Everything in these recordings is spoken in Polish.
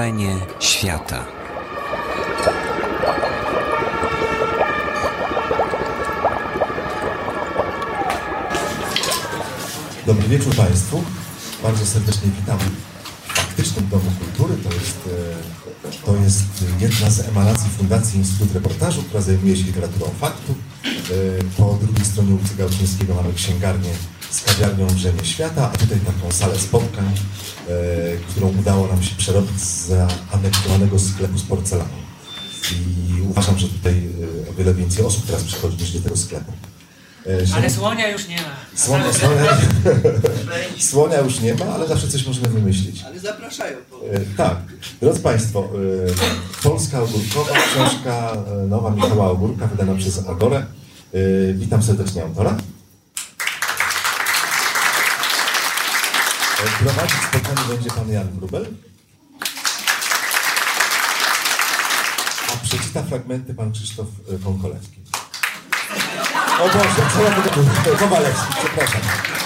Stworzenie świata. Dobry wieczór Państwu. Bardzo serdecznie witam w faktycznym Domu Kultury. To jest, e, to jest jedna z emanacji Fundacji Instytut Reportażu, która zajmuje się literaturą faktu. E, Po drugiej stronie ulicy Gałczyńskiego mamy księgarnię z kawiarnią Drzemie Świata, a tutaj taką salę spotkań, e, którą udało nam się przerobić z zaanektowanego sklepu z porcelaną. I uważam, że tutaj e, o wiele więcej osób teraz przychodzi niż do tego sklepu. E, Ale szanowni- słonia już nie ma. Słonia, słonia, słonia już nie ma, ale zawsze coś możemy wymyślić. Ale zapraszają. Po... E, tak, drodzy Państwo, Polska Ogórkowa, książka nowa Michała Ogórka, wydana przez Agorę. Witam serdecznie autora. Prowadzić spotkanie będzie pan Jan Grubel. A przeczyta fragmenty pan Krzysztof Konkolewski. O Boże, co ja będę... Kowalewski, przepraszam.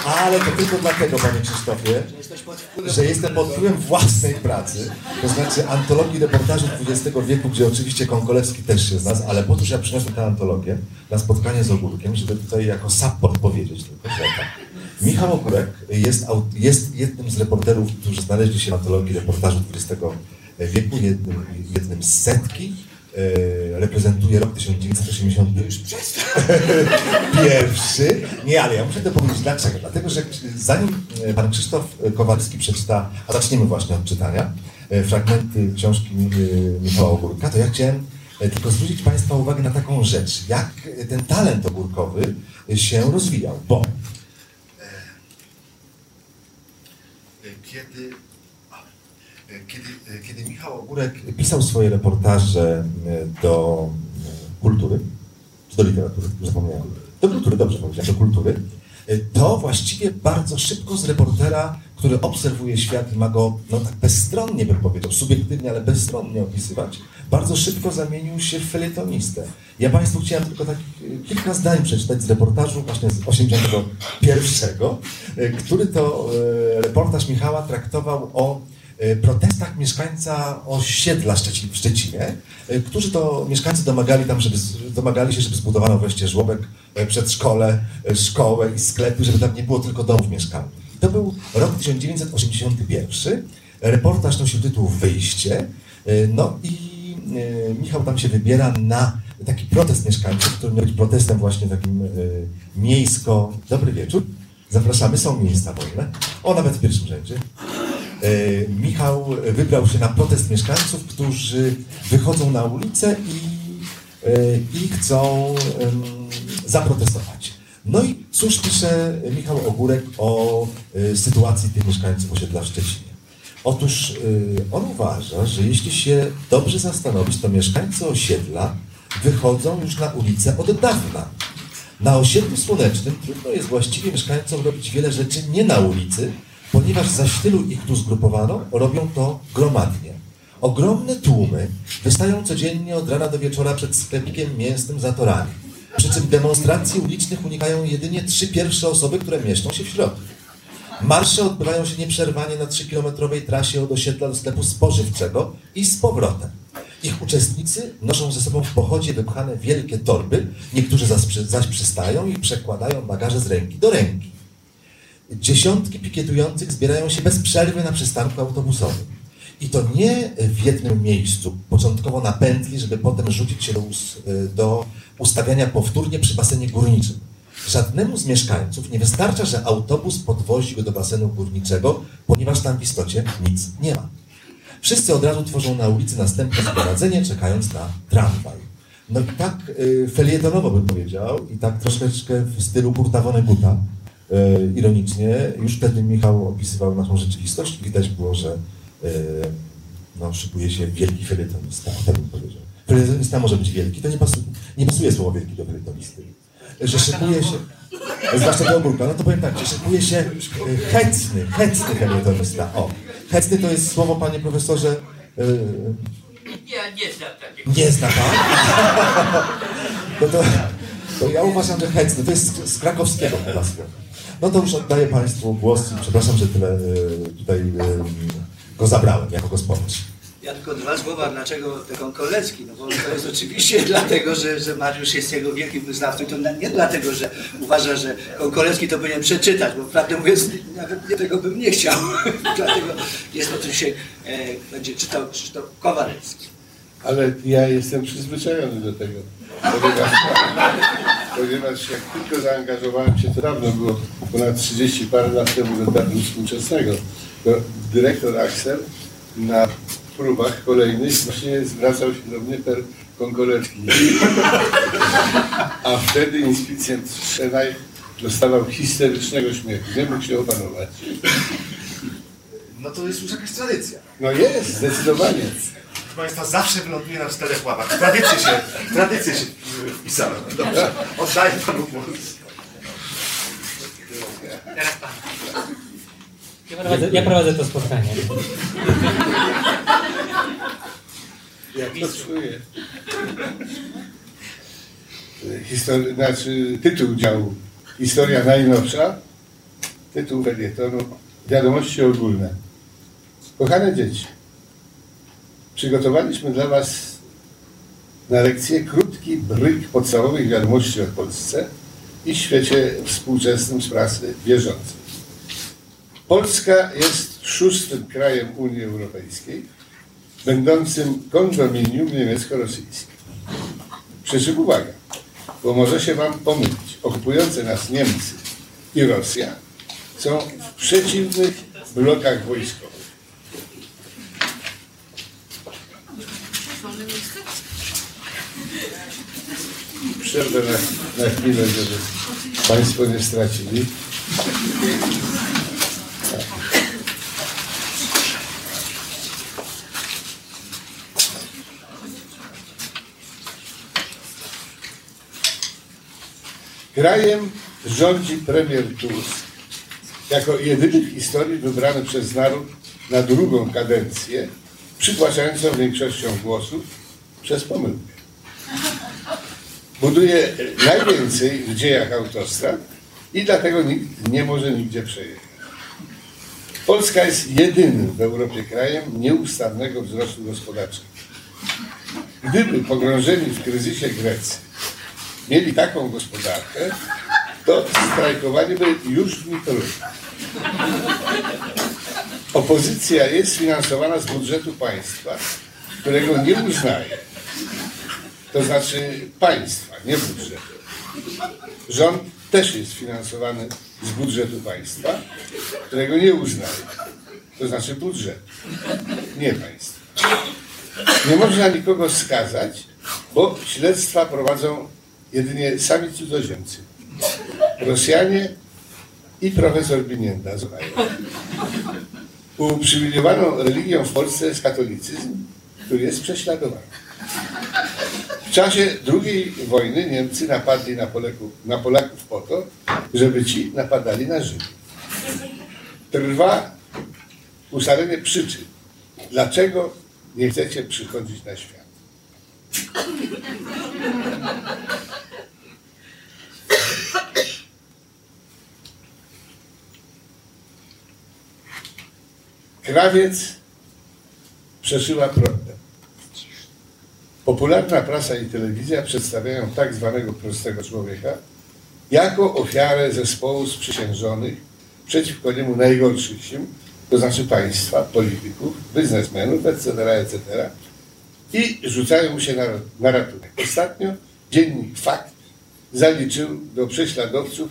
Ale to tylko dlatego, panie Krzysztofie, że jestem pod wpływem własnej pracy, to znaczy antologii reportażu XX wieku, gdzie oczywiście Konkolewski też się znalazł, ale po to, że ja przyniosłem tę antologię na spotkanie z Ogórkiem, żeby tutaj jako support powiedzieć tylko, że tak. Michał Ogórek jest, jest jednym z reporterów, którzy znaleźli się w antologii reportażu XX wieku, jednym, jednym z setki. E, reprezentuje rok 1980 Już przestań. pierwszy. Nie, ale ja muszę to powiedzieć dlaczego. Dlatego, że zanim e, pan Krzysztof Kowalski przeczyta, a zaczniemy właśnie od czytania, e, fragmenty książki Michała Ogórka, to ja chciałem tylko zwrócić Państwa uwagę na taką rzecz, jak ten talent ogórkowy się rozwijał, bo kiedy, kiedy, kiedy Michał Ogórek pisał swoje reportaże e, do e, kultury, czy do literatury, zapomniałem, do kultury, dobrze powiedziałem, do kultury, e, to właściwie bardzo szybko z reportera, który obserwuje świat i ma go, no tak bezstronnie bym powiedział, subiektywnie, ale bezstronnie opisywać, bardzo szybko zamienił się w felietonistę. Ja Państwu chciałem tylko tak kilka zdań przeczytać z reportażu właśnie z 81, e, który to reportaż Michała traktował o protestach mieszkańca osiedla Szczecin, w Szczecinie, e, którzy to mieszkańcy domagali, tam, żeby, domagali się, żeby zbudowano wreszcie żłobek, e, przedszkole, e, szkołę i sklepy, żeby tam nie było tylko domów mieszkalnych. To był rok 1981. Reportaż nosił tytuł Wyjście. E, No i e, Michał tam się wybiera na taki protest mieszkańców, który miał być protestem właśnie takim e, miejsko... Dobry wieczór. Zapraszamy, są miejsca wolne. O, nawet w pierwszym rzędzie. E, Michał wybrał się na protest mieszkańców, którzy wychodzą na ulicę i, e, i chcą zaprotestować. No i cóż pisze Michał Ogórek o e, sytuacji tych mieszkańców osiedla w Szczecinie? Otóż on uważa, że jeśli się dobrze zastanowić, to mieszkańcy osiedla wychodzą już na ulicę od dawna. Na osiedlu słonecznym trudno jest właściwie mieszkańcom robić wiele rzeczy nie na ulicy, ponieważ zaś tylu ich tu zgrupowano, robią to gromadnie. Ogromne tłumy wystają codziennie od rana do wieczora przed sklepikiem mięsnym za torami. Przy czym demonstracji ulicznych unikają jedynie trzy pierwsze osoby, które mieszczą się w środku. Marsze odbywają się nieprzerwanie na 3-kilometrowej trasie od osiedla do sklepu spożywczego i z powrotem. Ich uczestnicy noszą ze sobą w pochodzie wypchane wielkie torby, niektórzy zaś, zaś przystają i przekładają bagaże z ręki do ręki. Dziesiątki pikietujących zbierają się bez przerwy na przystanku autobusowym. I to nie w jednym miejscu, początkowo na pętli, żeby potem rzucić się do, us, do ustawiania powtórnie przy basenie górniczym. Żadnemu z mieszkańców nie wystarcza, że autobus podwozi go do basenu górniczego, ponieważ tam w istocie nic nie ma. Wszyscy od razu tworzą na ulicy następne zgromadzenie, czekając na tramwaj. No i tak y, felietonowo bym powiedział, i tak troszeczkę w stylu Kurta ironicznie, już wtedy Michał opisywał naszą rzeczywistość. Widać było, że y, no, szykuje się wielki felietonista, tak bym powiedział. Felietonista może być wielki, to nie pasuje, nie pasuje słowo wielki do felietonisty. Że szykuje się, zwłaszcza do ogórka, no to powiem tak, że szykuje się y, hecny, hecny felietonista. O, hecny to jest słowo, panie profesorze, Ja nie znam takiego. nie zna pan? No to, to ja uważam, że hecny, to jest z, z krakowskiego chyba słowo. No to już oddaję Państwu głos i przepraszam, że tyle y, tutaj y, go zabrałem jako gospodarz. Ja tylko dwa słowa, dlaczego te konkolecki, no bo to jest oczywiście dlatego, że, że Mariusz jest jego wielkim wyznawcą i to nie dlatego, że uważa, że konkolecki to powinien przeczytać, bo prawdę mówiąc nawet nie tego bym nie chciał. dlatego jest to, co dzisiaj e, będzie czytał Krzysztof Kowarecki. Ale ja jestem przyzwyczajony do tego. Ponieważ, jak tylko zaangażowałem się, to dawno było, ponad 30 parę lat temu do teatru współczesnego, to dyrektor Axel na próbach kolejnych właśnie zwracał się do mnie per konkoletki. A wtedy inspicjent Szenaj dostawał histerycznego śmiechu. Nie mógł się opanować. No to jest już jakaś tradycja. No jest, zdecydowanie. Proszę Państwa, zawsze wyląduje na czterech łapach. Tradycje się, tradycje się wpisałem. Dobrze, oddaję Panu głos. Ja prowadzę, ja prowadzę to spotkanie. Jak to czuję. Histori- znaczy, tytuł działu Historia najnowsza, tytuł felietonu Wiadomości ogólne. Kochane dzieci, przygotowaliśmy dla Was na lekcję krótki bryk podstawowych wiadomości o Polsce i świecie współczesnym z prasy bieżącej. Polska jest szóstym krajem Unii Europejskiej, będącym kondominium niemiecko-rosyjskim. Przy czym uwaga, bo może się Wam pomylić. Okupujące nas Niemcy i Rosja są w przeciwnych blokach wojskowych. Przerwę na, na chwilę, żeby Państwo nie stracili. Krajem rządzi premier Tusk, jako jedyny w historii wybrany przez naród na drugą kadencję, przytłaczającą większością głosów przez pomyłkę. Buduje najwięcej w dziejach autostrad i dlatego nikt nie może nigdzie przejechać. Polska jest jedynym w Europie krajem nieustannego wzrostu gospodarczego. Gdyby pogrążeni w kryzysie Grecy mieli taką gospodarkę, to strajkowanie by już w nich trudno. Opozycja jest finansowana z budżetu państwa, którego nie uznaje. To znaczy państwa, nie budżetu. Rząd też jest finansowany z budżetu państwa, którego nie uznaje. To znaczy budżetu, nie państwa. Nie można nikogo skazać, bo śledztwa prowadzą jedynie sami cudzoziemcy. Rosjanie i profesor Binienda z. Uprzywilejowaną religią w Polsce jest katolicyzm, który jest prześladowany. Czasie II wojny Niemcy napadli na, Poleków, na Polaków po to, żeby ci napadali na Żydów. Trwa ustalenie przyczyn, dlaczego nie chcecie przychodzić na świat. Krawiec przeszyła prądem. Popularna prasa i telewizja przedstawiają tak zwanego prostego człowieka jako ofiarę zespołu sprzysiężonych przeciwko niemu najgorszych sił, to znaczy państwa, polityków, biznesmenów, etc., etc. i rzucają mu się na, na ratunek. Ostatnio dziennik Fakt zaliczył do prześladowców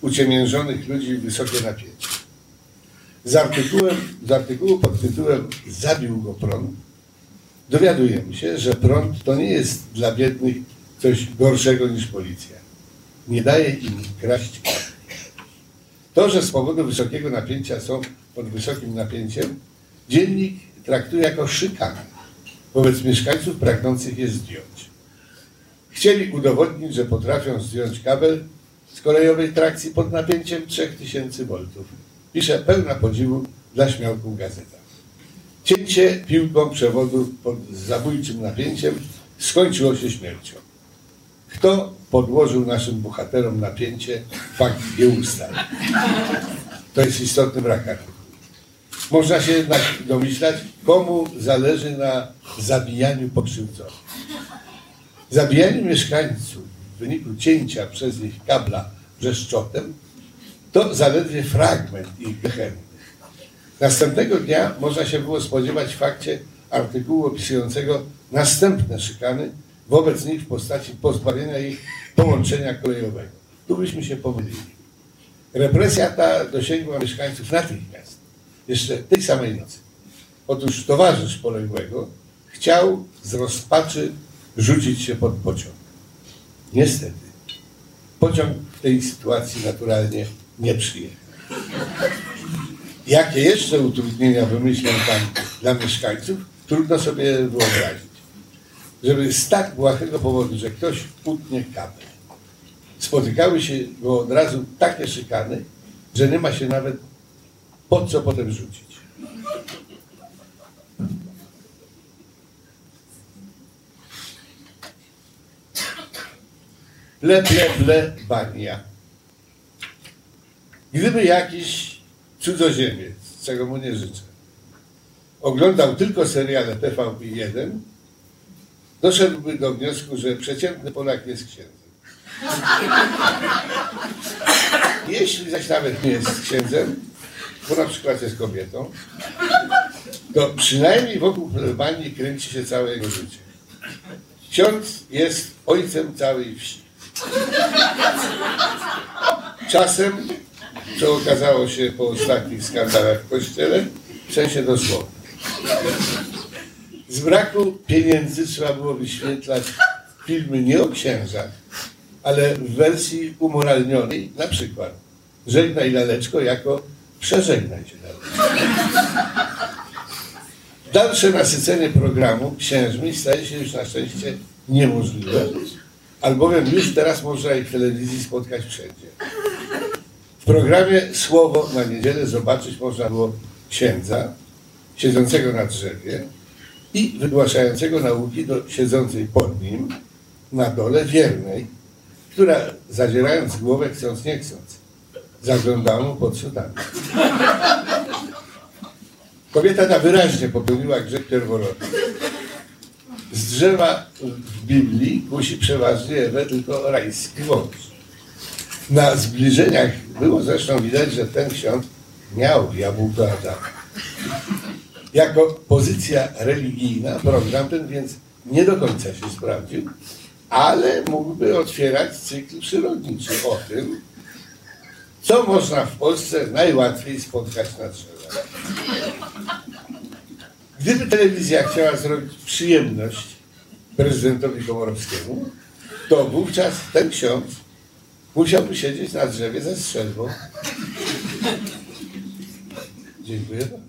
uciemiężonych ludzi wysokie napięcie. Z, artykułem, z artykułu pod tytułem Zabił go prąd dowiadujemy się, że prąd to nie jest dla biednych coś gorszego niż policja. Nie daje im kraść. To, że z powodu wysokiego napięcia są pod wysokim napięciem, dziennik traktuje jako szykanę wobec mieszkańców pragnących je zdjąć. Chcieli udowodnić, że potrafią zdjąć kabel z kolejowej trakcji pod napięciem 3000 V. Pisze pełna podziwu dla śmiałków gazeta. Cięcie piłką przewodu pod zabójczym napięciem skończyło się śmiercią. Kto podłożył naszym bohaterom napięcie, fakt nie ustali. To jest istotny brak artykułu. Można się jednak domyślać, komu zależy na zabijaniu pokrzywdzonych. Zabijanie mieszkańców w wyniku cięcia przez nich kabla brzeszczotem to zaledwie fragment ich gehenny. Następnego dnia można się było spodziewać w fakcie artykułu opisującego następne szykany wobec nich w postaci pozbawienia ich połączenia kolejowego. Tu byśmy się pomylili. Represja ta dosięgła mieszkańców natychmiast, jeszcze tej samej nocy. Otóż towarzysz poległego chciał z rozpaczy rzucić się pod pociąg. Niestety, pociąg w tej sytuacji naturalnie nie przyjechał. Jakie jeszcze utrudnienia wymyślał pan dla mieszkańców, trudno sobie wyobrazić. Żeby z tak błahego powodu, że ktoś utnie kabel, spotykały się go od razu takie szykany, że nie ma się nawet po co potem rzucić. Ble, ble, bania. Gdyby jakiś cudzoziemiec, czego mu nie życzę, oglądał tylko seriale TVP1, doszedłby do wniosku, że przeciętny Polak jest księdzem. Jeśli zaś nawet nie jest księdzem, bo na przykład jest kobietą, to przynajmniej wokół plebanii kręci się całe jego życie. Ksiądz jest ojcem całej wsi. Czasem, co okazało się po ostatnich skandalach w kościele, w sensie dosłownym. Z braku pieniędzy trzeba było wyświetlać filmy nie o księżach, ale w wersji umoralnionej, na przykład Żegnaj laleczko jako Przeżegnaj się laleczko. Dalsze nasycenie programu księżmi staje się już na szczęście niemożliwe, albowiem już teraz można ich w telewizji spotkać wszędzie. Programie Słowo na niedzielę zobaczyć można było księdza siedzącego na drzewie i wygłaszającego nauki do siedzącej pod nim na dole wiernej, która zadzierając głowę chcąc nie chcąc, zaglądała mu pod sutannę. Kobieta ta wyraźnie popełniła grzech pierworodny. Z drzewa w Biblii kusi przeważnie Ewę tylko rajski wąż. Na zbliżeniach było zresztą widać, że ten ksiądz miał jabłko Adama. Jako pozycja religijna program ten więc nie do końca się sprawdził, ale mógłby otwierać cykl przyrodniczy o tym, co można w Polsce najłatwiej spotkać na drzewach. Gdyby telewizja chciała zrobić przyjemność prezydentowi Komorowskiemu, to wówczas ten ksiądz musiałby siedzieć na drzewie ze strzelbą. Dziękuję bardzo.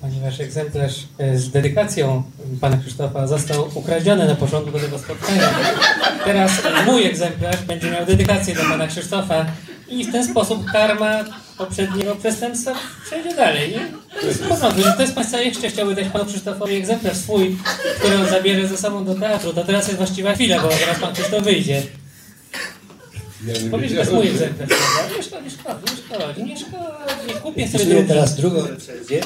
Ponieważ egzemplarz e, z dedykacją pana Krzysztofa został ukradziony na początku tego spotkania, teraz mój egzemplarz będzie miał dedykację do pana Krzysztofa i w ten sposób karma poprzedniego przestępstwa przejdzie dalej. Nie? To jest w porządku. Że ktoś z Państwa jeszcze chciałby dać panu Krzysztofowi egzemplarz swój, który on zabierze ze sobą do teatru, to teraz jest właściwa chwila, bo teraz pan Krzysztof wyjdzie. Ja nie Powiedz, to jest wiedziałem, mój że- egzemplarz, prawda? Nie szkodzi, nie szkodzi, nie szkodzi, nie szkodzi. Kupię sobie drugi. teraz drugą recenzję.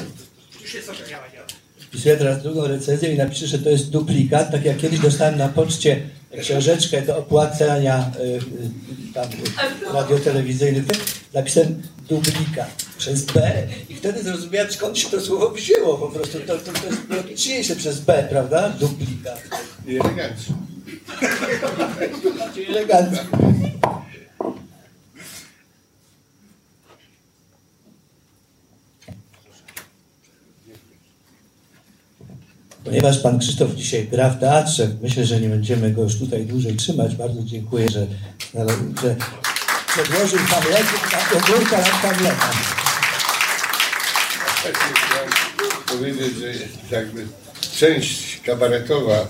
Wpisuję teraz drugą recenzję i napiszę, że to jest duplikat, tak jak kiedyś dostałem na poczcie książeczkę do opłacania y, y, tam, y, radiotelewizyjnych. Napisałem duplikat przez B i wtedy zrozumiałem skąd się to słowo wzięło po prostu. To, to, to jest logiczniejsze przez B, prawda? Duplikat. I elegancko. Ponieważ pan Krzysztof dzisiaj gra w teatrze, myślę, że nie będziemy go już tutaj dłużej trzymać. Bardzo dziękuję, że, że przedłożył Hamlet, ogórka. Tak chciałem powiedzieć, że jakby część kabaretowa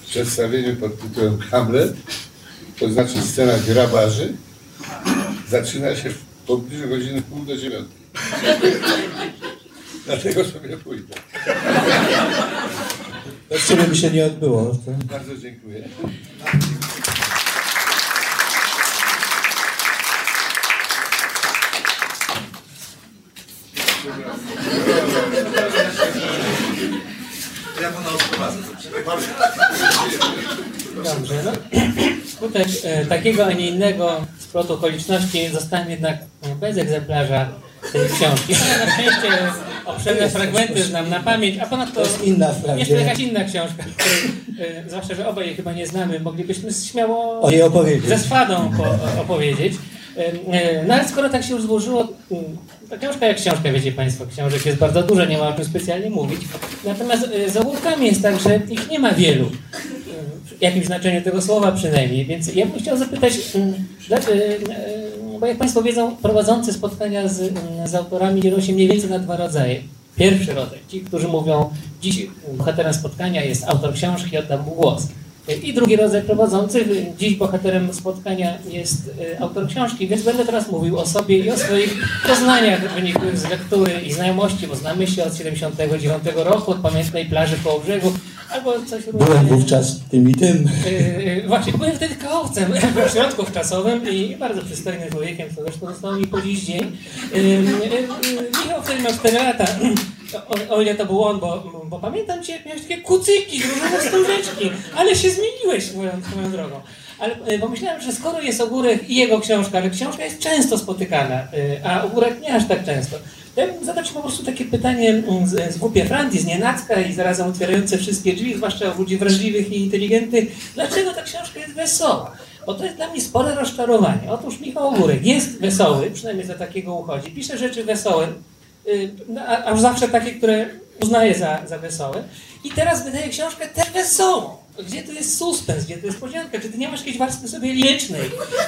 w przedstawieniu pod tytułem Hamlet, to znaczy scena grabarzy, zaczyna się w pobliżu godziny pół do dziewiątej. Dlatego sobie pójdę. Bez ciebie by się nie odbyło. To... Bardzo dziękuję. Ja pana odprowadzę. Dobrze, no. Skutek e, takiego, a nie innego splotu okoliczności zostałem jednak e, bez egzemplarza tej książki. Ale na szczęście obszerne fragmenty znam na pamięć, a ponadto To jest inna to jakaś inna książka, której, e, zwłaszcza, że obaj jej chyba nie znamy, moglibyśmy śmiało ze swadą po, opowiedzieć. E, No ale skoro tak się już złożyło, mm, ta książka jak książka, wiecie Państwo, książek jest bardzo dużo, nie ma o czym specjalnie mówić. Natomiast e, z jest tak, że ich nie ma wielu. E, W jakimś znaczeniu tego słowa przynajmniej. Więc ja bym chciał zapytać, mm, bo jak Państwo wiedzą, prowadzący spotkania z, mm, z autorami dzielą się mniej więcej na dwa rodzaje. Pierwszy rodzaj, ci, którzy mówią, dziś bohaterem spotkania jest autor książki, oddam mu głos. I drugi rodzaj prowadzących, dziś bohaterem spotkania jest e, autor książki, więc będę teraz mówił o sobie i o swoich doznaniach wynikłych z lektury i znajomości, bo znamy się od 79 roku, od pamiętnej plaży koło brzegu, albo coś Byłem wówczas tym i tym. Yy, Właśnie, byłem wtedy kałowcem w środków czasowym i bardzo przystojnym człowiekiem, co zresztą zostało mi po dziś dzień. Yy, yy, Michał wtedy miał 4 lata. O, o ile to był on, bo, bo pamiętam cię, jak miałeś takie kucyki, różowe wstążeczki, ale się zmieniłeś swoją, swoją drogą. Ale pomyślałem, że skoro jest ogórek i jego książka, ale książka jest często spotykana, yy, a ogórek nie aż tak często, to ja bym zadać po prostu takie pytanie mm, z, z głupie Franti, z nienacka i zarazem otwierające wszystkie drzwi, zwłaszcza u ludzi wrażliwych i inteligentnych. Dlaczego ta książka jest wesoła? Bo to jest dla mnie spore rozczarowanie. Otóż Michał Ogórek jest wesoły, przynajmniej za takiego uchodzi, pisze rzeczy wesołe, aż zawsze takie, które uznaje za, za wesołe. I teraz wydaje książkę też wesołą. Gdzie tu jest suspens, gdzie tu jest podzianka? Czy ty nie masz jakiejś warstwy sobie lirycznej,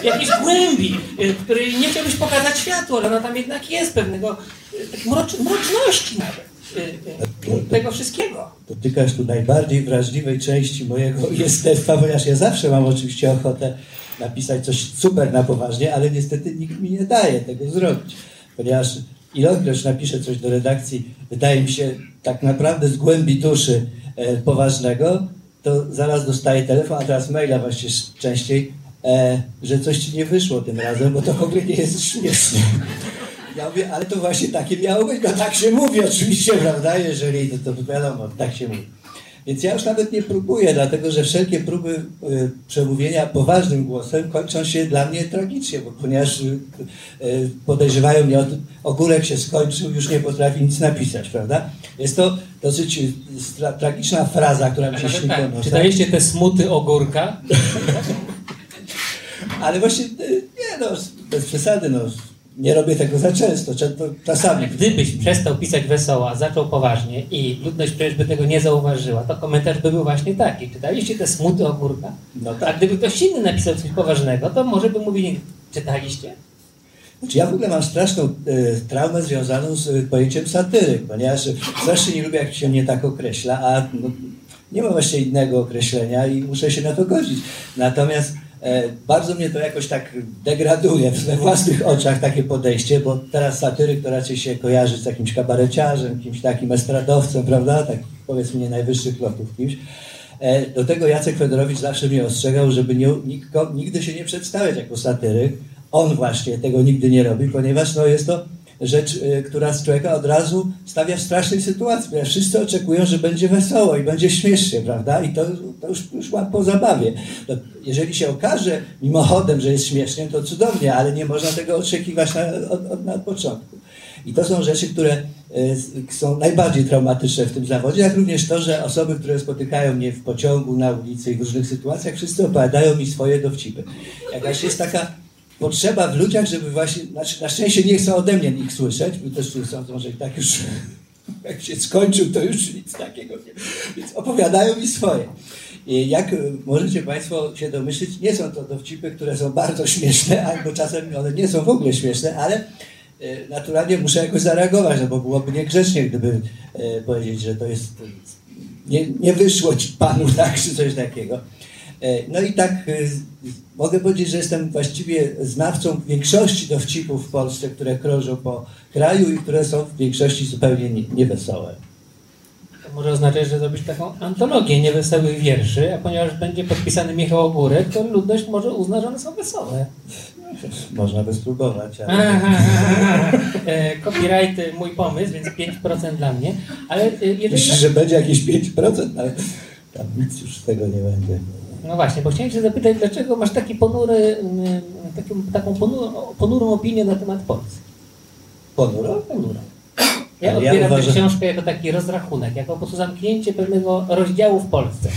jakiejś głębi, y, której nie chciałbyś pokazać światła, ale ona tam jednak jest, pewnego y, takiej mrocz, mroczności nawet. y, y, Tego wszystkiego. Dotykasz tu najbardziej wrażliwej części mojego jestestwa, ponieważ ja zawsze mam oczywiście ochotę napisać coś super na poważnie, ale niestety nikt mi nie daje tego zrobić. Ponieważ ilekroć napiszę coś do redakcji, wydaje mi się tak naprawdę z głębi duszy e, poważnego, to zaraz dostaję telefon, a teraz maila właśnie częściej, e, że coś ci nie wyszło tym razem, bo to w ogóle nie jest śmieszne. Ja mówię, ale to właśnie takie miało być, no tak się mówi oczywiście, prawda, jeżeli, to, to wiadomo, tak się mówi. Więc ja już nawet nie próbuję, dlatego że wszelkie próby y, przemówienia poważnym głosem kończą się dla mnie tragicznie, bo ponieważ y, y, podejrzewają mnie o tym, ogórek się skończył, już nie potrafi nic napisać, prawda? Jest to dosyć stra- tragiczna fraza, która mi się śni tak, po nocach. czytaliście te smuty ogórka? Ale właśnie, nie no, bez przesady, no, nie robię tego za często, często czasami. Gdybyś przestał pisać wesoło, a zaczął poważnie i ludność przecież by tego nie zauważyła, to komentarz by był właśnie taki. Czytaliście te smuty ogórka? No A tak. gdyby ktoś inny napisał coś poważnego, to może by mówili, czytaliście? Znaczy ja w ogóle mam straszną e, traumę związaną z e, pojęciem satyryk, ponieważ strasznie nie lubię, jak się mnie tak określa, a no, nie ma właśnie innego określenia i muszę się na to godzić. Natomiast bardzo mnie to jakoś tak degraduje we własnych oczach takie podejście, bo teraz satyryk to raczej się kojarzy z jakimś kabareciarzem, kimś takim estradowcem, prawda? Tak powiedzmy nie najwyższych lotów kimś. E, Do tego Jacek Fedorowicz zawsze mnie ostrzegał, żeby nie, nigdy się nie przedstawiać jako satyryk. On właśnie tego nigdy nie robi, ponieważ no, jest to rzecz, y, która z człowieka od razu stawia w strasznej sytuacji, ponieważ wszyscy oczekują, że będzie wesoło i będzie śmiesznie, prawda? I to, to już, już po zabawie. To jeżeli się okaże mimochodem, że jest śmiesznie, to cudownie, ale nie można tego oczekiwać na, od, od, na początku. I to są rzeczy, które y, są najbardziej traumatyczne w tym zawodzie, jak również to, że osoby, które spotykają mnie w pociągu, na ulicy i w różnych sytuacjach, wszyscy opowiadają mi swoje dowcipy. Jakaś jest taka potrzeba w ludziach, żeby właśnie, znaczy na szczęście nie chcą ode mnie ich słyszeć, bo też sądzą, że tak już jak się skończył, to już nic takiego nie. Więc opowiadają mi swoje. I jak y, możecie Państwo się domyślić, nie są to dowcipy, które są bardzo śmieszne, albo czasem one nie są w ogóle śmieszne, ale y, naturalnie muszę jakoś zareagować, no bo byłoby niegrzecznie, gdyby y, powiedzieć, że to jest nie, nie wyszło ci panu tak, czy coś takiego. E, No i tak e, mogę powiedzieć, że jestem właściwie znawcą większości dowcipów w Polsce, które krążą po kraju i które są w większości zupełnie nie- niewesołe. może oznaczać, że zrobić taką antologię niewesołych wierszy, a ponieważ będzie podpisany Michał Ogórek, to ludność może uzna, że one są wesołe. Można by spróbować, ale... Aha, aha, aha. E, Copyright y, mój pomysł, więc 5% dla mnie. Ale jeżeli. Myślę, że będzie jakieś 5%, ale tam nic już z tego nie będzie. No właśnie, bo chciałem się zapytać, dlaczego masz taki ponury, y, taką, taką ponurą, ponurą opinię na temat Polski? Ponuro? Ponurą. Ja ja odbieram tę uważam- książkę jako taki rozrachunek, jako po prostu zamknięcie pewnego rozdziału w Polsce.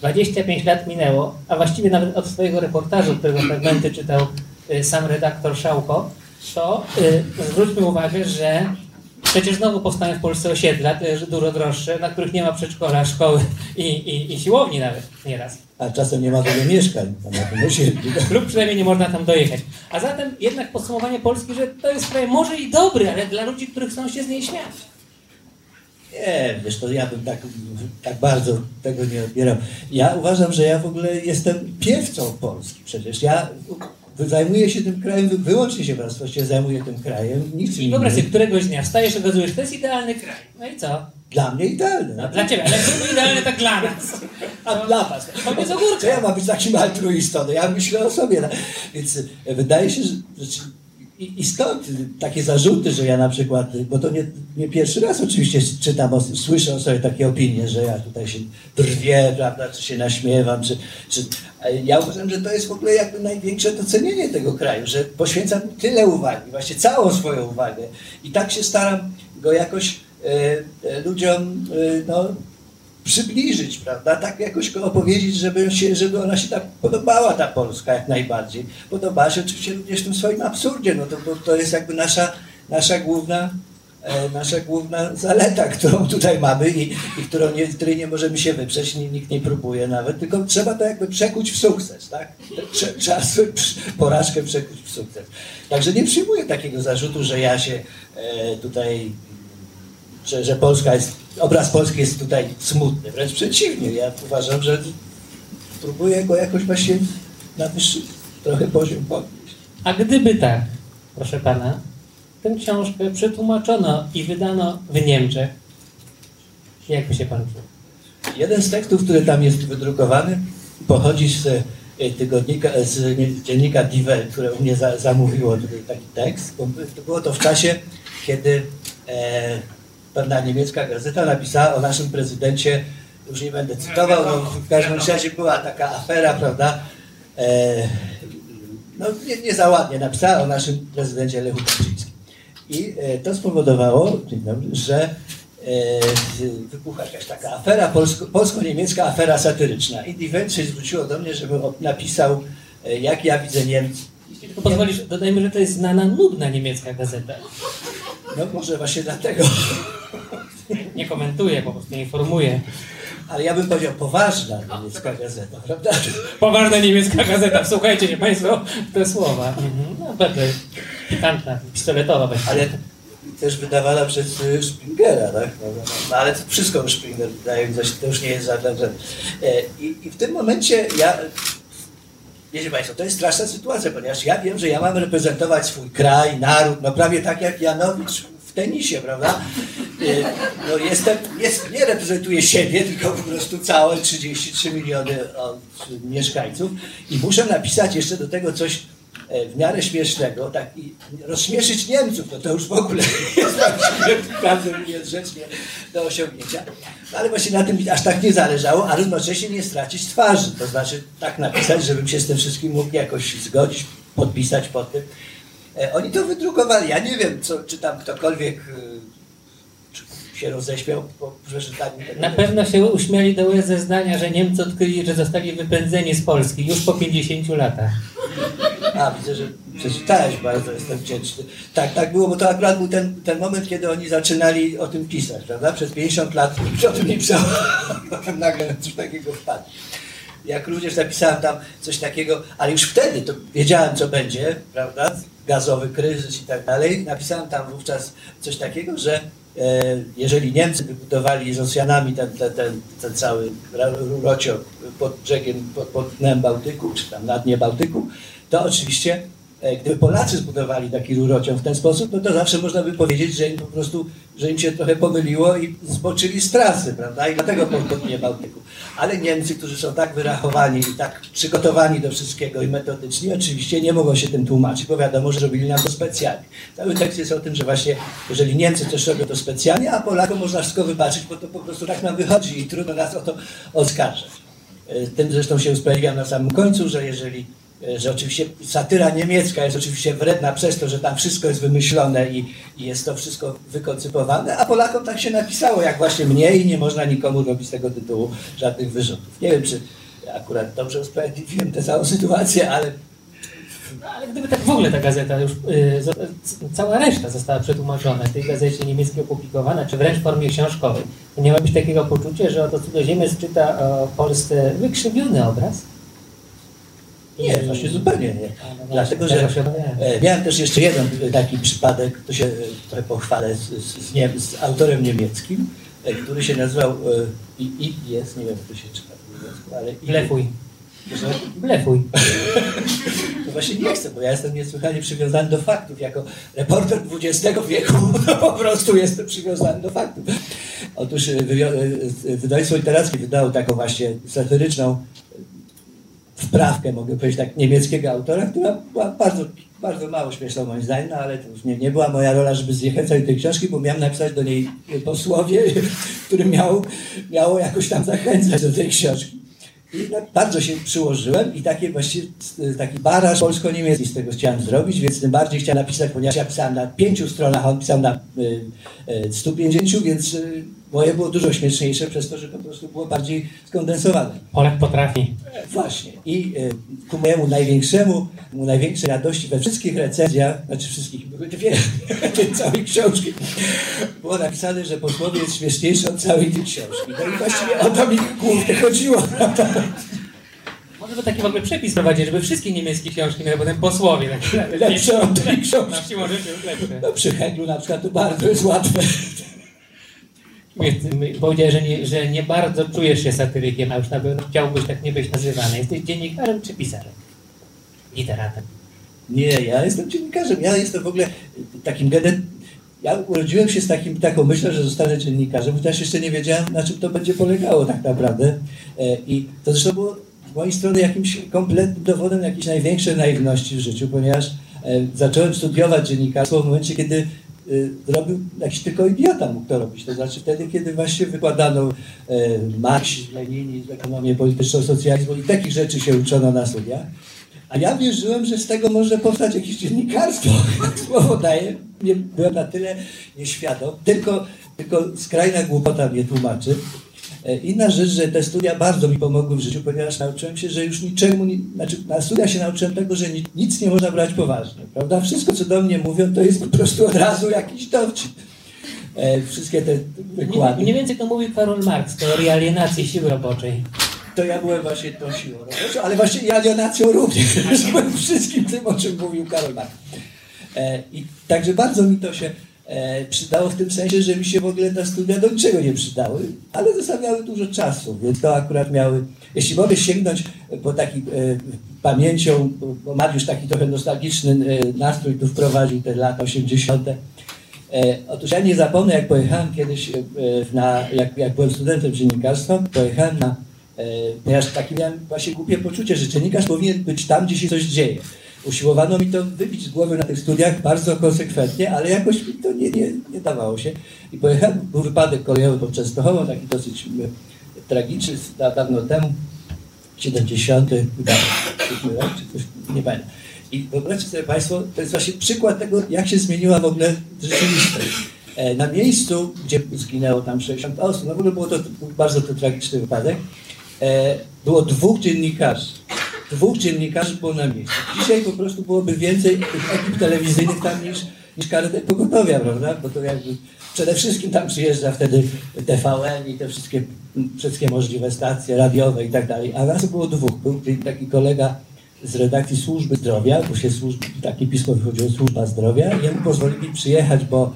25 lat minęło, a właściwie nawet od swojego reportażu, którego fragmenty czytał y, sam redaktor Szałko, to y, zwróćmy uwagę, że przecież znowu powstają w Polsce osiedla, też dużo droższe, na których nie ma przedszkola, szkoły i, i, i siłowni nawet nieraz. A czasem nie ma wiele mieszkań na tym osiedlu. Lub przynajmniej nie można tam dojechać. A zatem jednak podsumowanie Polski, że to jest kraj może i dobry, ale dla ludzi, których chcą się z niej śmiać. Nie, wiesz, to ja bym tak, tak bardzo tego nie odbierał. Ja uważam, że ja w ogóle jestem piewcą Polski przecież. Ja zajmuję się tym krajem, wyłącznie się właściwie zajmuję tym krajem, nic I wyobraź sobie, któregoś dnia wstajesz okazujesz, to jest idealny kraj. No i co? Dla mnie idealny. No, dla ciebie, ale to idealny tak dla nas. A dla was. Powiedz ogórka. To ja mam być takim altruistą, no ja myślę o sobie. No. Więc wydaje się, że i, i stąd takie zarzuty, że ja na przykład, bo to nie, nie pierwszy raz oczywiście czytam, o, słyszę o sobie takie opinie, że ja tutaj się drwię, prawda, czy się naśmiewam, czy, czy ja uważam, że to jest w ogóle jakby największe docenienie tego kraju, że poświęcam tyle uwagi, właśnie całą swoją uwagę. I tak się staram go jakoś e, e, ludziom e, no, przybliżyć, prawda? Tak jakoś go opowiedzieć, żeby, się, żeby ona się tak podobała, ta Polska jak najbardziej. Podobała się oczywiście również w tym swoim absurdzie, no to, bo to jest jakby nasza, nasza główna e, nasza główna zaleta, którą tutaj mamy i, i którą nie, której nie możemy się wyprzeć, ni- nikt nie próbuje nawet, tylko trzeba to jakby przekuć w sukces, tak? Trze- Trzeba porażkę przekuć w sukces. Także nie przyjmuję takiego zarzutu, że ja się e, tutaj że, że Polska jest, obraz Polski jest tutaj smutny. Wręcz przeciwnie, ja uważam, że próbuję go jakoś właśnie na wyższy trochę poziom podnieść. A gdyby tak, proszę pana, tę książkę przetłumaczono i wydano w Niemczech, jakby się pan czuł? Jeden z tekstów, który tam jest wydrukowany, pochodzi z e, tygodnika, z nie- dziennika Die Welt, które u mnie za, zamówiło tutaj taki tekst. Było to w czasie, kiedy e, pewna niemiecka gazeta napisała o naszym prezydencie, już nie będę cytował, no, w każdym razie była taka afera, prawda? E, no nie, nie za ładnie napisała o naszym prezydencie Lechu Kaczyńskim. I e, to spowodowało, że e, wybuchła jakaś taka afera, polsko, polsko-niemiecka afera satyryczna. I Welt się zwróciło do mnie, żebym napisał, e, jak ja widzę Niemcy. Jeśli tylko pozwolisz, dodajmy, że to jest znana, nudna niemiecka gazeta. No może właśnie dlatego. Nie komentuję, po prostu informuję. Ale ja bym powiedział poważna niemiecka gazeta, prawda? Poważna niemiecka gazeta, słuchajcie się Państwo te słowa. Mhm. No bardzo pikantna, pistoletowa właściwie. Ale też wydawana przez y, Springera, tak? No, no, no, ale to wszystko Springer się, to już nie jest żaden. E, I, I w tym momencie ja. Wiecie Państwo, to jest straszna sytuacja, ponieważ ja wiem, że ja mam reprezentować swój kraj, naród, no prawie tak jak Janowicz w tenisie, prawda? E, No jestem, jest, nie reprezentuję siebie, tylko po prostu całe 33 miliony mieszkańców i muszę napisać jeszcze do tego coś e, w miarę śmiesznego, tak i rozśmieszyć Niemców, no to już w ogóle jest naprawdę jest rzecz nie do osiągnięcia. No ale właśnie na tym aż tak nie zależało, a równocześnie nie stracić twarzy, to znaczy tak napisać, żebym się z tym wszystkim mógł jakoś zgodzić, podpisać pod tym. E, Oni to wydrukowali, ja nie wiem, co, czy tam ktokolwiek e, się roześmiał po przeczytaniu tego. Na pewno się uśmiali do łez zeznania, że Niemcy odkryli, że zostali wypędzeni z Polski już po 50 latach. A, widzę, że przeczytałeś bardzo, jestem wdzięczny. Tak, tak było, bo to akurat był ten, ten moment, kiedy oni zaczynali o tym pisać, prawda? Przez 50 lat nikt o tym nie pisał, potem nagle na coś takiego wpadł. Jak również napisałem tam coś takiego, ale już wtedy to wiedziałem, co będzie, prawda? Gazowy kryzys i tak dalej. Napisałem tam wówczas coś takiego, że e, jeżeli Niemcy wybudowali z Rosjanami ten, ten, ten, ten cały rurociąg pod brzegiem, pod, pod dnem Bałtyku, czy tam na dnie Bałtyku, to oczywiście Gdyby Polacy zbudowali taki rurociąg w ten sposób, no to zawsze można by powiedzieć, że im po prostu, że im się trochę pomyliło i zboczyli z trasy, prawda? I dlatego po nie Bałtyku. Ale Niemcy, którzy są tak wyrachowani i tak przygotowani do wszystkiego i metodyczni, oczywiście nie mogą się tym tłumaczyć, bo wiadomo, że robili nam to specjalnie. Cały tekst jest o tym, że właśnie jeżeli Niemcy też robią to specjalnie, a Polakom można wszystko wybaczyć, bo to po prostu tak nam wychodzi i trudno nas o to oskarżać. E, Tym zresztą się usprawiedliwiam na samym końcu, że jeżeli, e, że oczywiście satyra niemiecka jest oczywiście wredna przez to, że tam wszystko jest wymyślone i, i jest to wszystko wykoncypowane, a Polakom tak się napisało, jak właśnie mnie i nie można nikomu robić z tego tytułu żadnych wyrzutów. Nie wiem, czy akurat dobrze usprawiedliwiłem tę całą sytuację, ale No, ale gdyby tak w ogóle ta gazeta już, y, c- cała reszta została przetłumaczona, w tej gazecie niemieckiej opublikowana, czy wręcz w formie książkowej, to nie ma być takiego poczucia, że oto cudzoziemiec czyta o Polsce wykrzywiony obraz? Nie, właśnie zupełnie nie. No Dlatego, że e, miałem też jeszcze jeden taki przypadek, to się trochę pochwalę z, z, z, autorem niemieckim, e, który się nazywał e, i, i jest, nie wiem jak to się czyta po niemiecku, ale i- Blefuj. Że- Blefuj. No właśnie nie chcę, bo ja jestem niesłychanie przywiązany do faktów. Jako reporter XX wieku no po prostu jestem przywiązany do faktów. Otóż wydawnictwo literackie wydało taką właśnie satyryczną wprawkę, mogę powiedzieć tak, niemieckiego autora, która była bardzo, bardzo mało śmieszna moim zdaniem, no ale to już nie, nie była moja rola, żeby zniechęcać tej książki, bo miałem napisać do niej posłowie, które miało, jakoś tam zachęcać do tej książki. I tak bardzo się przyłożyłem i takie właściwie s- taki baraż polsko-niemiecki z tego chciałem zrobić, więc tym bardziej chciałem napisać, ponieważ ja pisałem na pięciu stronach, on pisał na y, y, 150, więc y, moje było dużo śmieszniejsze przez to, że po prostu było bardziej skondensowane. Polak potrafi. Właśnie. I y, ku mojemu największemu, mu największej radości we wszystkich recenzjach, znaczy wszystkich, były dwie, całej książki, było napisane, że posłowie jest śmieszniejszy od całej tej książki. No i właściwie o to mi głównie chodziło. prawda? Może by taki w ogóle przepis prowadzić, żeby wszystkie niemieckie książki miały potem posłowie. Tak, Lepsze od tej książki. No przy Heglu na przykład to bardzo jest łatwe. Powiedziałeś, że nie, że nie bardzo czujesz się satyrykiem, a już na pewno chciałbyś tak nie być nazywany. Jesteś dziennikarzem czy pisarzem? Literatem. Nie, ja jestem dziennikarzem. Ja jestem w ogóle takim genet... Ja urodziłem się z takim, taką myślą, że zostanę dziennikarzem, chociaż jeszcze nie wiedziałem, na czym to będzie polegało tak naprawdę. E, I to zresztą było z mojej strony jakimś kompletnym dowodem jakiejś największej naiwności w życiu, ponieważ e, zacząłem studiować dziennikarstwo w momencie, kiedy robił jakiś tylko idiota mógł to robić. To znaczy wtedy, kiedy właśnie wykładano e, Marx, Lenin, ekonomię polityczną, socjalizmu i takich rzeczy się uczono na studiach. A ja wierzyłem, że z tego może powstać jakieś dziennikarstwo. Słowo daję. Nie byłem na tyle nieświadom. Tylko, tylko skrajna głupota mnie tłumaczy. E, Inna rzecz, że te studia bardzo mi pomogły w życiu, ponieważ nauczyłem się, że już niczemu, znaczy na studiach się nauczyłem tego, że ni- nic nie można brać poważnie, prawda? Wszystko, co do mnie mówią, to jest po prostu od razu jakiś dowcip. E, Wszystkie te wykłady. Mniej więcej to mówił Karol Marx, teoria alienacji siły roboczej. To ja byłem właśnie tą siłą roboczą, ale właśnie i alienacją również. Byłem wszystkim tym, o czym mówił Karol Marx. E, I także bardzo mi to się e, przydało w tym sensie, że mi się w ogóle te studia do niczego nie przydały, ale zostawiały dużo czasu, więc to akurat miały... Jeśli mogę sięgnąć po taki e, pamięcią, bo Mariusz taki trochę nostalgiczny e, nastrój tu wprowadził te lata 80. E, otóż ja nie zapomnę, jak pojechałem kiedyś, e, na, jak, jak byłem studentem dziennikarstwa, pojechałem na, ponieważ takie miałem właśnie głupie poczucie, że dziennikarz powinien być tam, gdzie się coś dzieje. Usiłowano mi to wybić z głowy na tych studiach bardzo konsekwentnie, ale jakoś mi to nie, nie, nie dawało się. I pojechałem, był wypadek kolejowy pod Częstochową, taki dosyć e, tragiczny, da- dawno temu, 70 chyba siódmy rok, czy coś, nie pamiętam. I wyobraźcie sobie Państwo, to jest właśnie przykład tego, jak się zmieniła w ogóle rzeczywistość. E, Na miejscu, gdzie zginęło tam 60 osób, no w ogóle było to był bardzo to tragiczny wypadek, e, było dwóch dziennikarzy. Dwóch dziennikarzy było na miejscu. Dzisiaj po prostu byłoby więcej tych ekip telewizyjnych tam niż, niż karetek pogotowia, prawda? Bo to jakby przede wszystkim tam przyjeżdża wtedy TVN i te wszystkie, wszystkie możliwe stacje radiowe i tak dalej. A nas było dwóch. Był taki kolega z redakcji Służby Zdrowia, bo się służb, takie pismo wychodziło Służba Zdrowia jemu pozwolili przyjechać, bo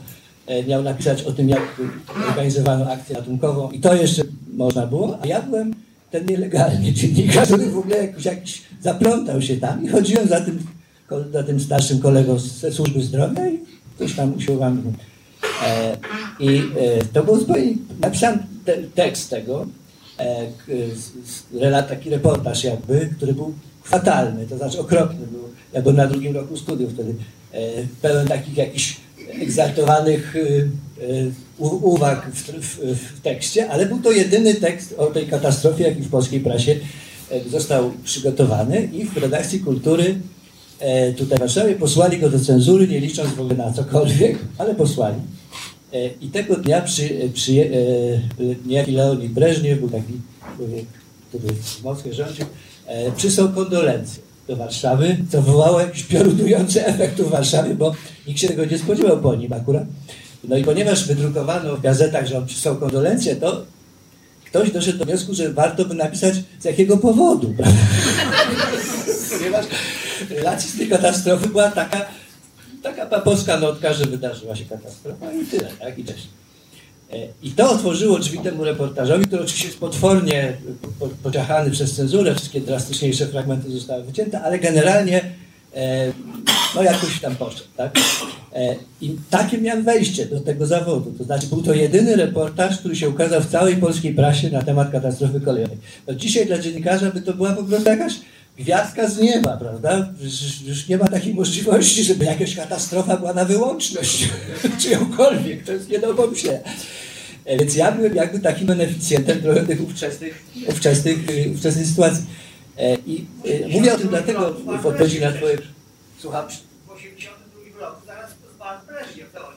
e, miał napisać o tym, jak organizowano akcję ratunkową i to jeszcze można było, a ja byłem ten nielegalny dziennikarz, który w ogóle jakoś, jakiś zaplątał się tam i chodziłem za tym za tym starszym kolegą ze służby zdrowia i coś tam usiłowałem. E, I e, to był zupełnie, napisałem te, tekst tego, e, z, z, taki reportaż jakby, który był fatalny, to znaczy okropny był. Ja byłem na drugim roku studiów wtedy, e, pełen takich jakichś egzaltowanych y, y, uwag w, w, w tekście, ale był to jedyny tekst o tej katastrofie, jaki w polskiej prasie e, został przygotowany i w redakcji kultury e, tutaj w Warszawie posłali go do cenzury, nie licząc w ogóle na cokolwiek, ale posłali. E, I tego dnia przy, przy, niejaki Leonid Breżniew, był taki człowiek, który w Moskwie rządził, przysłał kondolencje do Warszawy, co wywołało jakiś piorunujący efekt w Warszawie, bo nikt się tego nie spodziewał po nim akurat. No i ponieważ wydrukowano w gazetach, że on przysłał kondolencje, to ktoś doszedł do wniosku, że warto by napisać z jakiego powodu. prawda? Ponieważ relacji z tej katastrofy była taka, taka papowska notka, że wydarzyła się katastrofa i tyle, tak? I cześć. E, I to otworzyło drzwi temu reportażowi, który oczywiście jest potwornie po- po- pociachany przez cenzurę, wszystkie drastyczniejsze fragmenty zostały wycięte, ale generalnie e, no jakoś tam poszedł, tak? E, I takie miałem wejście do tego zawodu. To znaczy był to jedyny reportaż, który się ukazał w całej polskiej prasie na temat katastrofy kolejowej. No dzisiaj dla dziennikarza by to była po prostu jakaś gwiazdka z nieba, prawda? Już, już nie ma takiej możliwości, żeby jakaś katastrofa była na wyłączność, czyjąkolwiek. To jest nie do pomyślenia. E, Więc ja byłem jakby takim beneficjentem trochę tych ówczesnych, ówczesnych, y, ówczesnej sytuacji. E, I mówię o tym dlatego w odpowiedzi na twoje... Słucham? W 82 roku zaraz pan Breżniew, to on,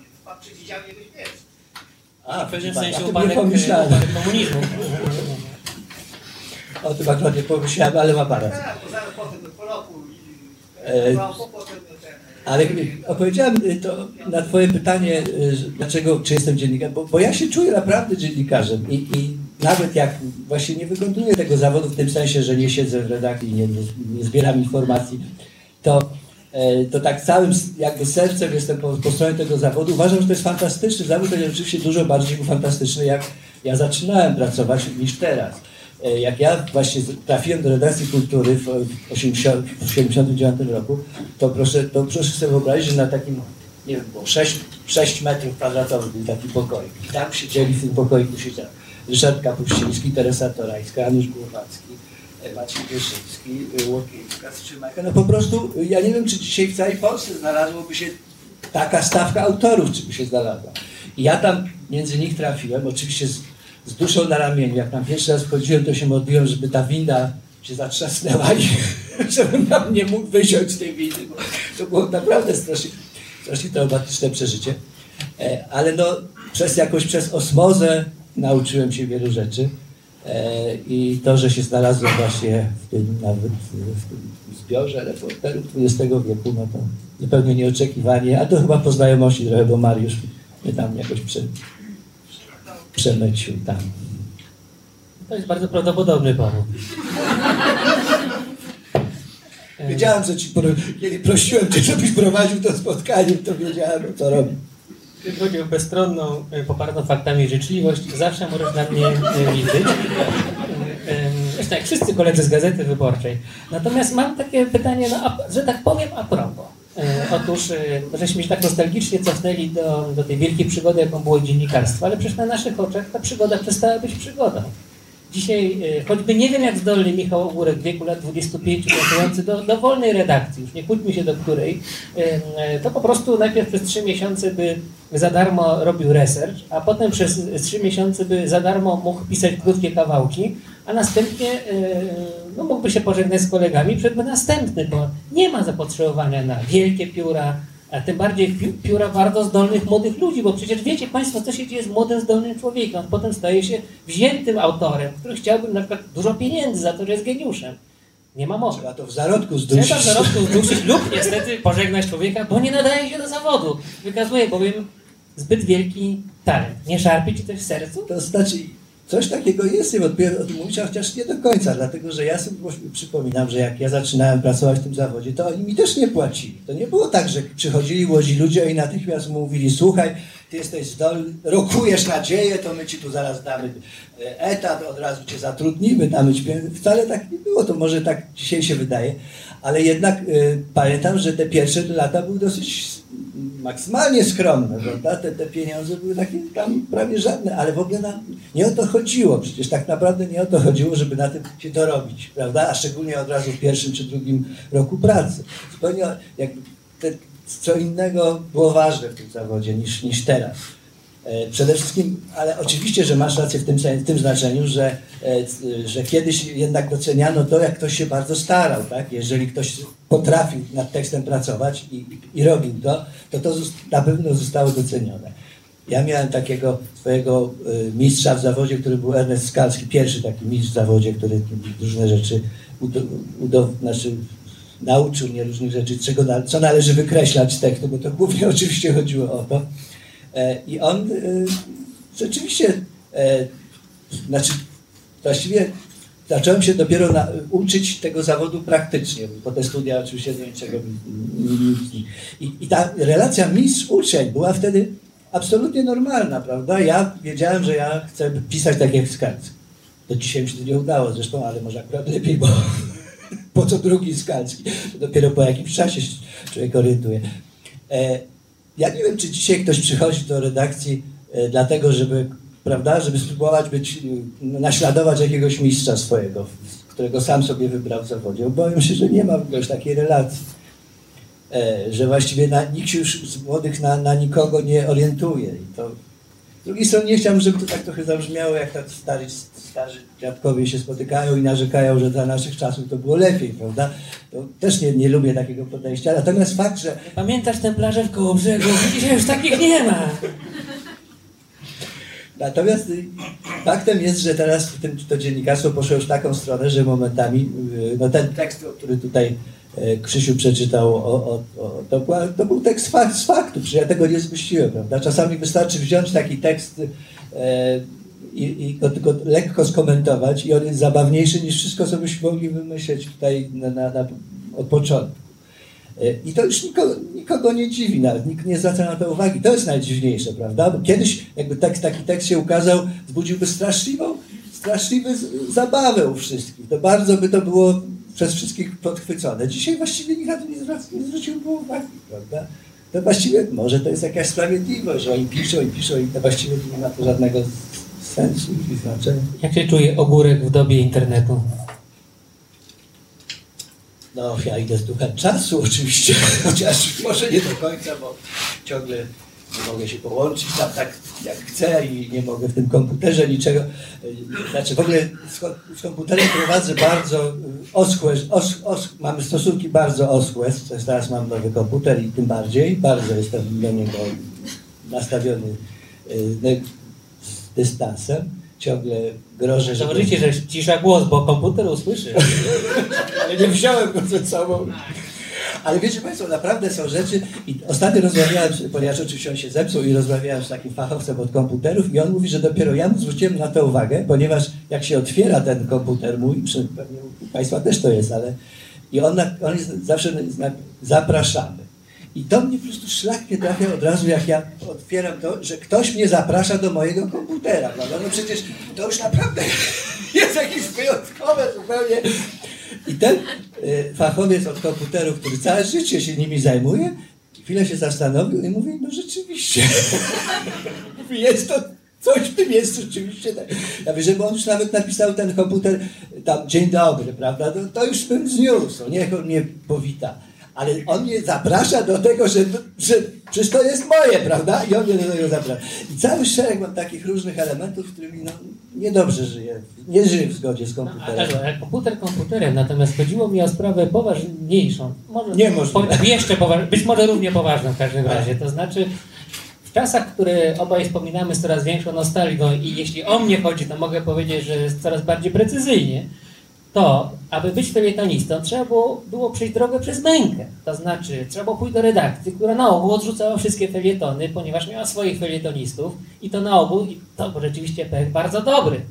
pan przewidział jego śmierć. A, W pewnym sensie o tym upadek, nie pomyślałem. upadek komunizmu. O tym akurat nie pomyślałem, ale ma pan rację. Tak, bo zaraz potem po roku i E. Ale odpowiedziałem y, to na twoje pytanie, dlaczego, czy jestem dziennikarzem, bo, bo ja się czuję naprawdę dziennikarzem i, i nawet jak właśnie nie wykonuję tego zawodu w tym sensie, że nie siedzę w redakcji, nie, nie, zbieram informacji, to, e, to tak całym jakby sercem jestem po, po stronie tego zawodu. Uważam, że to jest fantastyczny zawód, ale oczywiście dużo bardziej fantastyczny, jak ja zaczynałem pracować niż teraz. E, Jak ja właśnie trafiłem do redakcji kultury w 1979 roku, to proszę, to proszę sobie wyobrazić, że na takim, nie wiem, było 6, 6 metrów kwadratowych był taki pokoik. I tam siedzieli w tym pokoiku siedział Ryszard Kapuściński, Teresa Torańska, Janusz Głowacki, e, Maciej Wyszyński, Łokiejska, Strzymajka. No po prostu ja nie wiem, czy dzisiaj w całej Polsce znalazłoby się taka stawka autorów, czy by się znalazła. I ja tam między nich trafiłem, oczywiście z, z duszą na ramieniu. Jak tam pierwszy raz wchodziłem, to się modliłem, żeby ta winda się zatrzasnęła i żebym tam nie mógł wysiąść z tej windy, bo to było naprawdę strasznie, strasznie traumatyczne przeżycie. E, Ale no, przez jakoś, przez osmozę nauczyłem się wielu rzeczy. E, I to, że się znalazłem właśnie w tym nawet w tym zbiorze reporterów XX wieku, no to zupełnie nieoczekiwanie, a to chyba po znajomości trochę, bo Mariusz mnie tam jakoś prze, przemycił tam. To jest bardzo prawdopodobny powód. E, Wiedziałem, że ci, pro- kiedy prosiłem cię, żebyś prowadził to spotkanie, to wiedziałem, co robię. Jeśli chodzi o bezstronną, e, popartą faktami życzliwość, zawsze możesz na mnie e, liczyć. E, Zresztą jak wszyscy koledzy z Gazety Wyborczej. Natomiast mam takie pytanie, no, że tak powiem a propos. Otóż żeśmy się tak nostalgicznie cofnęli do, do tej wielkiej przygody, jaką było dziennikarstwo, ale przecież na naszych oczach ta przygoda przestała być przygodą. Dzisiaj, e, choćby nie wiem jak zdolny Michał Ogórek w wieku lat 25 pracujący do, do wolnej redakcji, już nie kłóćmy się do której, e, e, to po prostu najpierw przez trzy miesiące by za darmo robił research, a potem przez trzy miesiące by za darmo mógł pisać krótkie kawałki, a następnie no, mógłby się pożegnać z kolegami, przedby następny, bo nie ma zapotrzebowania na wielkie pióra, a tym bardziej pi- pióra bardzo zdolnych młodych ludzi, bo przecież wiecie Państwo, co się dzieje z młodym, zdolnym człowiekiem. On potem staje się wziętym autorem, który chciałby na przykład dużo pieniędzy za to, że jest geniuszem. Nie ma mowy. Trzeba to w zarodku zdusić. Trzeba w zarodku zdusić lub niestety pożegnać człowieka, bo nie nadaje się do zawodu. Wykazuje bowiem zbyt wielki talent. Nie szarpie ci coś w sercu? To znaczy, coś takiego jest niewątpliwie o tym mówić, a chociaż nie do końca, dlatego że ja sobie przypominam, że jak ja zaczynałem pracować w tym zawodzie, to oni mi też nie płacili. To nie było tak, że przychodzili łodzi ludzie i natychmiast mówili, słuchaj, ty jesteś zdolny, rokujesz nadzieję, to my ci tu zaraz damy e, etat, od razu cię zatrudnimy, damy ci pieniądze. Wcale tak nie było, to może tak dzisiaj się wydaje, ale jednak y, pamiętam, że te pierwsze lata były dosyć maksymalnie skromne, prawda? Te, te pieniądze były takie tam prawie żadne, ale w ogóle nam nie o to chodziło. Przecież tak naprawdę nie o to chodziło, żeby na tym się dorobić, prawda? A szczególnie od razu w pierwszym czy drugim roku pracy. Zupełnie jakby te, co innego było ważne w tym zawodzie niż, niż teraz. E, Przede wszystkim, ale oczywiście, że masz rację w tym, w tym znaczeniu, że, e, że kiedyś jednak doceniano to, jak ktoś się bardzo starał, tak? Jeżeli ktoś potrafił nad tekstem pracować i, i robił to, to to na pewno zostało docenione. Ja miałem takiego swojego e, mistrza w zawodzie, który był Ernest Skalski, pierwszy taki mistrz w zawodzie, który różne rzeczy znaczy, nauczył mnie różnych rzeczy, czego, co należy wykreślać z tekstu, bo to głównie oczywiście chodziło o to. E, I on e, rzeczywiście, e, znaczy właściwie zacząłem się dopiero na, uczyć tego zawodu praktycznie, bo te studia oczywiście do niczego I, I ta relacja mistrz-uczeń była wtedy absolutnie normalna, prawda? Ja wiedziałem, że ja chcę pisać tak jak Skalski. Do dzisiaj mi się to nie udało zresztą, ale może akurat lepiej, bo po co drugi Skalski? Dopiero po jakimś czasie człowiek orientuje. Ja nie wiem, czy dzisiaj ktoś przychodzi do redakcji e, dlatego, żeby, prawda, żeby spróbować być, e, naśladować jakiegoś mistrza swojego, którego sam sobie wybrał w zawodzie. Obawiam się, że nie ma w takiej relacji. E, że właściwie na, nikt się już z młodych na, na nikogo nie orientuje. I to, drugiej strony nie chciałbym, żeby to tak trochę zabrzmiało, jak tak stary, starzy dziadkowie się spotykają i narzekają, że za naszych czasów to było lepiej, prawda? To też nie, nie lubię takiego podejścia. Natomiast fakt, że Pamiętasz tę plażę w koło brzegu? Dzisiaj już takich nie ma. Natomiast y, faktem jest, że teraz to dziennikarstwo poszło już w taką stronę, że momentami y, no ten tekst, który tutaj Krzysiu przeczytał, o, o, o, to, była, to był tekst z faktu, przecież ja tego nie zmyśliłem, prawda? Czasami wystarczy wziąć taki tekst e, i, i go tylko lekko skomentować i on jest zabawniejszy niż wszystko, co byśmy mogli wymyśleć tutaj na, na, na, od początku. E, I to już nikogo, nikogo nie dziwi, nawet nikt nie zwraca na to uwagi. To jest najdziwniejsze, prawda? Bo kiedyś, jakby tekst, taki tekst się ukazał, zbudziłby straszliwą, z- zabawę u wszystkich. To bardzo by to było przez wszystkich podchwycone. Dzisiaj właściwie nikt na to nie, zwraca, nie zwróciłby uwagi, prawda? To właściwie, może to jest jakaś sprawiedliwość, że oni piszą i piszą i to właściwie nie ma to żadnego sensu i znaczenia. Jak się czuje ogórek w dobie internetu? No, ja idę z duchem czasu oczywiście, chociaż może nie do końca, bo ciągle nie mogę się połączyć tam tak jak chcę i nie mogę w tym komputerze niczego. y, Znaczy w ogóle z, ko- z komputerem prowadzę bardzo y, oschłe, os, os, mamy stosunki bardzo oschłe, teraz mam nowy komputer i tym bardziej, bardzo jestem do niego nastawiony ne- z dystansem. Ciągle grożę, że... Założycie, że cisza głos, bo komputer usłyszy. Ale nie wziąłem go ze sobą. Ale wiecie Państwo, naprawdę są rzeczy i ostatnio rozmawiałem, ponieważ oczywiście on się zepsuł i rozmawiałem z takim fachowcem od komputerów i on mówi, że dopiero ja mu zwróciłem na to uwagę, ponieważ jak się otwiera ten komputer mój, pewnie u Państwa też to jest, ale i on, on jest zawsze na, zapraszamy. I to mnie po prostu szlak nie trafia od razu, jak ja otwieram to, że ktoś mnie zaprasza do mojego komputera, prawda? No przecież to już naprawdę jest jakieś wyjątkowe zupełnie. I ten y, fachowiec od komputerów, który całe życie się nimi zajmuje, chwilę się zastanowił i mówi, no rzeczywiście. jest to, coś w tym jest rzeczywiście. Tak. Ja mówię, żeby on już nawet napisał ten komputer, tam dzień dobry, prawda, to, to już bym zniósł, niech on mnie powita. Ale on mnie zaprasza do tego, że, że przecież to jest moje, prawda? I on mnie do tego zaprasza. I cały szereg mam takich różnych elementów, którymi no, niedobrze żyję. Nie żyję w zgodzie z No, komputerem. ale, ale komputer komputerem, natomiast chodziło mi o sprawę poważniejszą. Może, Niemożliwe. po- Jeszcze poważ, być może równie poważną w każdym razie. To znaczy, w czasach, które obaj wspominamy z coraz większą nostalgią i jeśli o mnie chodzi, to mogę powiedzieć, że jest coraz bardziej precyzyjnie, to, aby być felietonistą, trzeba było, było przejść drogę przez mękę. To znaczy, trzeba było pójść do redakcji, która na ogół odrzucała wszystkie felietony, ponieważ miała swoich felietonistów i to na ogół, i to był rzeczywiście pech bardzo dobry.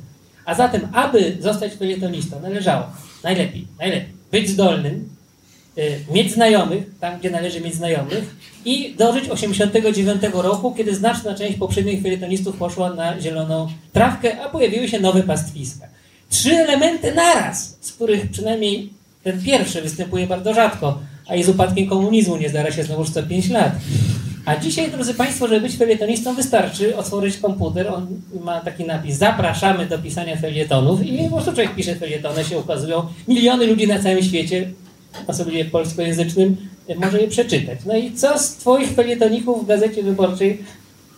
A zatem, aby zostać felietonistą, należało najlepiej, najlepiej być zdolnym, y, mieć znajomych, tam gdzie należy mieć znajomych i dożyć 89 roku, kiedy znaczna część poprzednich felietonistów poszła na zieloną trawkę, a pojawiły się nowe pastwiska. Trzy elementy naraz, z których przynajmniej ten pierwszy występuje bardzo rzadko, a i z upadkiem komunizmu nie zdarza się znowuż co 5 lat. A dzisiaj, drodzy Państwo, żeby być felietonistą wystarczy otworzyć komputer, on ma taki napis zapraszamy do pisania felietonów i po prostu człowiek pisze felietony, się ukazują. Miliony ludzi na całym świecie, osobliwie polskojęzycznym, może je przeczytać. No i co z Twoich felietoników w Gazecie Wyborczej?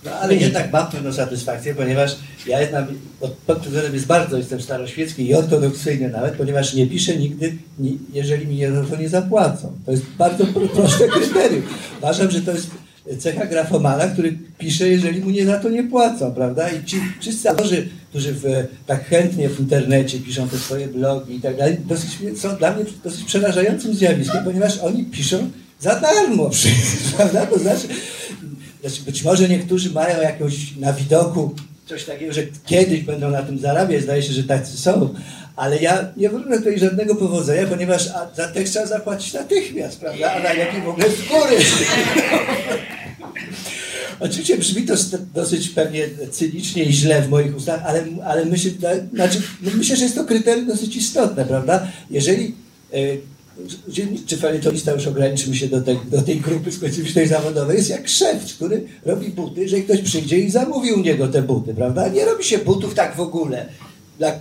No ale jednak mam pewną satysfakcję, ponieważ ja jednak pod pod względem jest bardzo, jestem staroświecki i ortodoksyjny nawet, ponieważ nie piszę nigdy, ni- jeżeli mi nie, za to nie zapłacą. To jest bardzo pro- proste kryterium. Uważam, że to jest cecha grafomana, który pisze, jeżeli mu nie za to nie płacą, prawda? I ci wszyscy autorzy, którzy w, tak chętnie w internecie piszą te swoje blogi i tak dalej, dosyć, są dla mnie dosyć przerażającym zjawiskiem, ponieważ oni piszą za darmo, prawda? To znaczy, znaczy, być może niektórzy mają jakąś na widoku coś takiego, że kiedyś będą na tym zarabiać, zdaje się, że tacy są, ale ja nie wróżę tutaj żadnego powodzenia, ponieważ za tekst trzeba zapłacić natychmiast, prawda? A najlepiej w ogóle z góry. Oczywiście brzmi to dosyć pewnie cynicznie i źle w moich ustach, ale, ale myślę, znaczy, no myślę, że jest to kryterium dosyć istotne, prawda? Jeżeli dziennik czy felietonista już ograniczymy się do, tej- do tej grupy specyficznej zawodowej, jest jak szef, który robi buty, że ktoś przyjdzie i zamówi u niego te buty, prawda? Nie robi się butów tak w ogóle. Dla,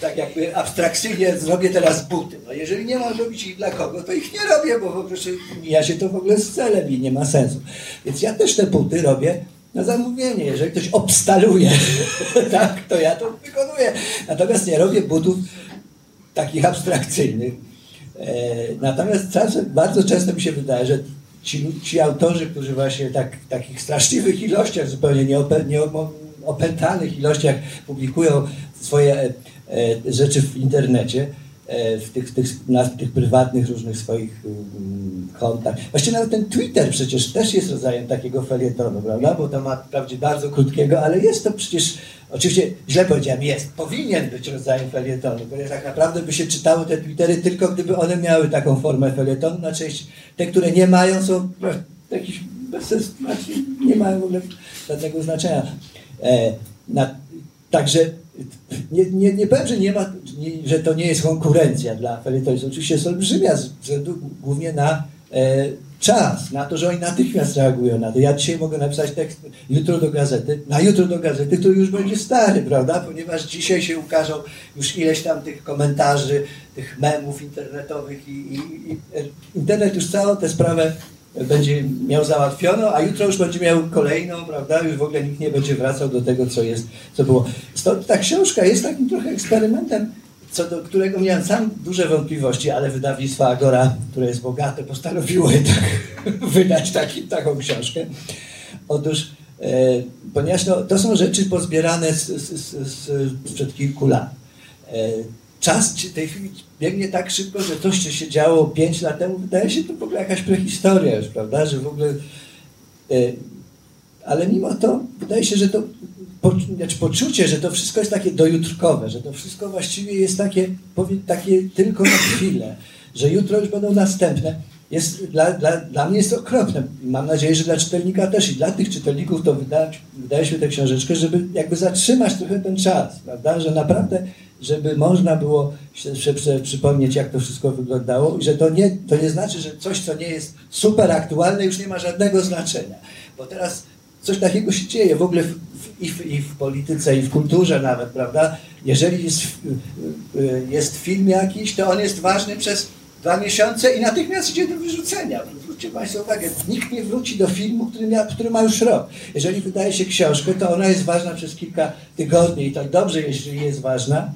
tak jakby abstrakcyjnie zrobię teraz buty. No jeżeli nie mam robić ich dla kogo, to ich nie robię, bo po prostu mija się to w ogóle z celem i nie ma sensu. Więc ja też te buty robię na zamówienie. Jeżeli ktoś obstaluje, tak, to ja to wykonuję. Natomiast nie robię butów takich abstrakcyjnych. E, Natomiast czasem, bardzo często mi się wydaje, że ci, ci autorzy, którzy właśnie tak, w takich straszliwych ilościach, zupełnie nieopętanych ilościach publikują swoje e, e, rzeczy w internecie, w tych, tych, na tych prywatnych różnych swoich mm, kontach. Właściwie nawet ten Twitter przecież też jest rodzajem takiego felietonu, prawda? Bo to ma wprawdzie bardzo krótkiego, ale jest to przecież, oczywiście źle powiedziałem, jest, powinien być rodzajem felietonu, bo tak naprawdę by się czytało te Twittery tylko gdyby one miały taką formę felietonu, na część te, które nie mają są no, jakiś bez sensu, znaczy, nie mają w ogóle żadnego znaczenia. E, na, także nie, nie, nie powiem, że, nie ma, nie, że to nie jest konkurencja dla felietonistów. Oczywiście jest olbrzymia względu głównie na e, czas, na to, że oni natychmiast reagują na to. Ja dzisiaj mogę napisać tekst jutro do gazety, na jutro do gazety, który już będzie stary, prawda? Ponieważ dzisiaj się ukażą już ileś tam tych komentarzy, tych memów internetowych i, i, i e, internet już całą tę sprawę będzie miał załatwioną, a jutro już będzie miał kolejną, prawda? Już w ogóle nikt nie będzie wracał do tego, co jest, co było. Stąd ta książka jest takim trochę eksperymentem, co do którego miałem sam duże wątpliwości, ale wydawnictwo Agora, które jest bogate, postanowiło jednak wydać taki, taką książkę. Otóż, e, ponieważ no, to są rzeczy pozbierane z, z, z, sprzed kilku lat. E, czas tej chwili biegnie tak szybko, że coś, co się działo 5 lat temu, wydaje się to w ogóle jakaś prehistoria już, prawda? Że w ogóle. E, ale mimo to wydaje się, że to po, znaczy poczucie, że to wszystko jest takie dojutrkowe, że to wszystko właściwie jest takie, powie, takie tylko na chwilę, że jutro już będą następne, jest dla, dla, dla mnie jest okropne. Mam nadzieję, że dla czytelnika też i dla tych czytelników to wydać, wydaliśmy tę książeczkę, żeby jakby zatrzymać trochę ten czas, prawda? Że naprawdę, żeby można było się się przypomnieć, jak to wszystko wyglądało i że to nie, to nie znaczy, że coś, co nie jest super aktualne, już nie ma żadnego znaczenia. Bo teraz coś takiego się dzieje w ogóle i, w, i w polityce, i w kulturze nawet, prawda? Jeżeli jest, y, y, jest film jakiś, to on jest ważny przez dwa miesiące i natychmiast idzie do wyrzucenia. Zwróćcie Państwo uwagę, nikt nie wróci do filmu, który, który ma już rok. Jeżeli wydaje się książkę, to ona jest ważna przez kilka tygodni i to dobrze, jeśli jest ważna.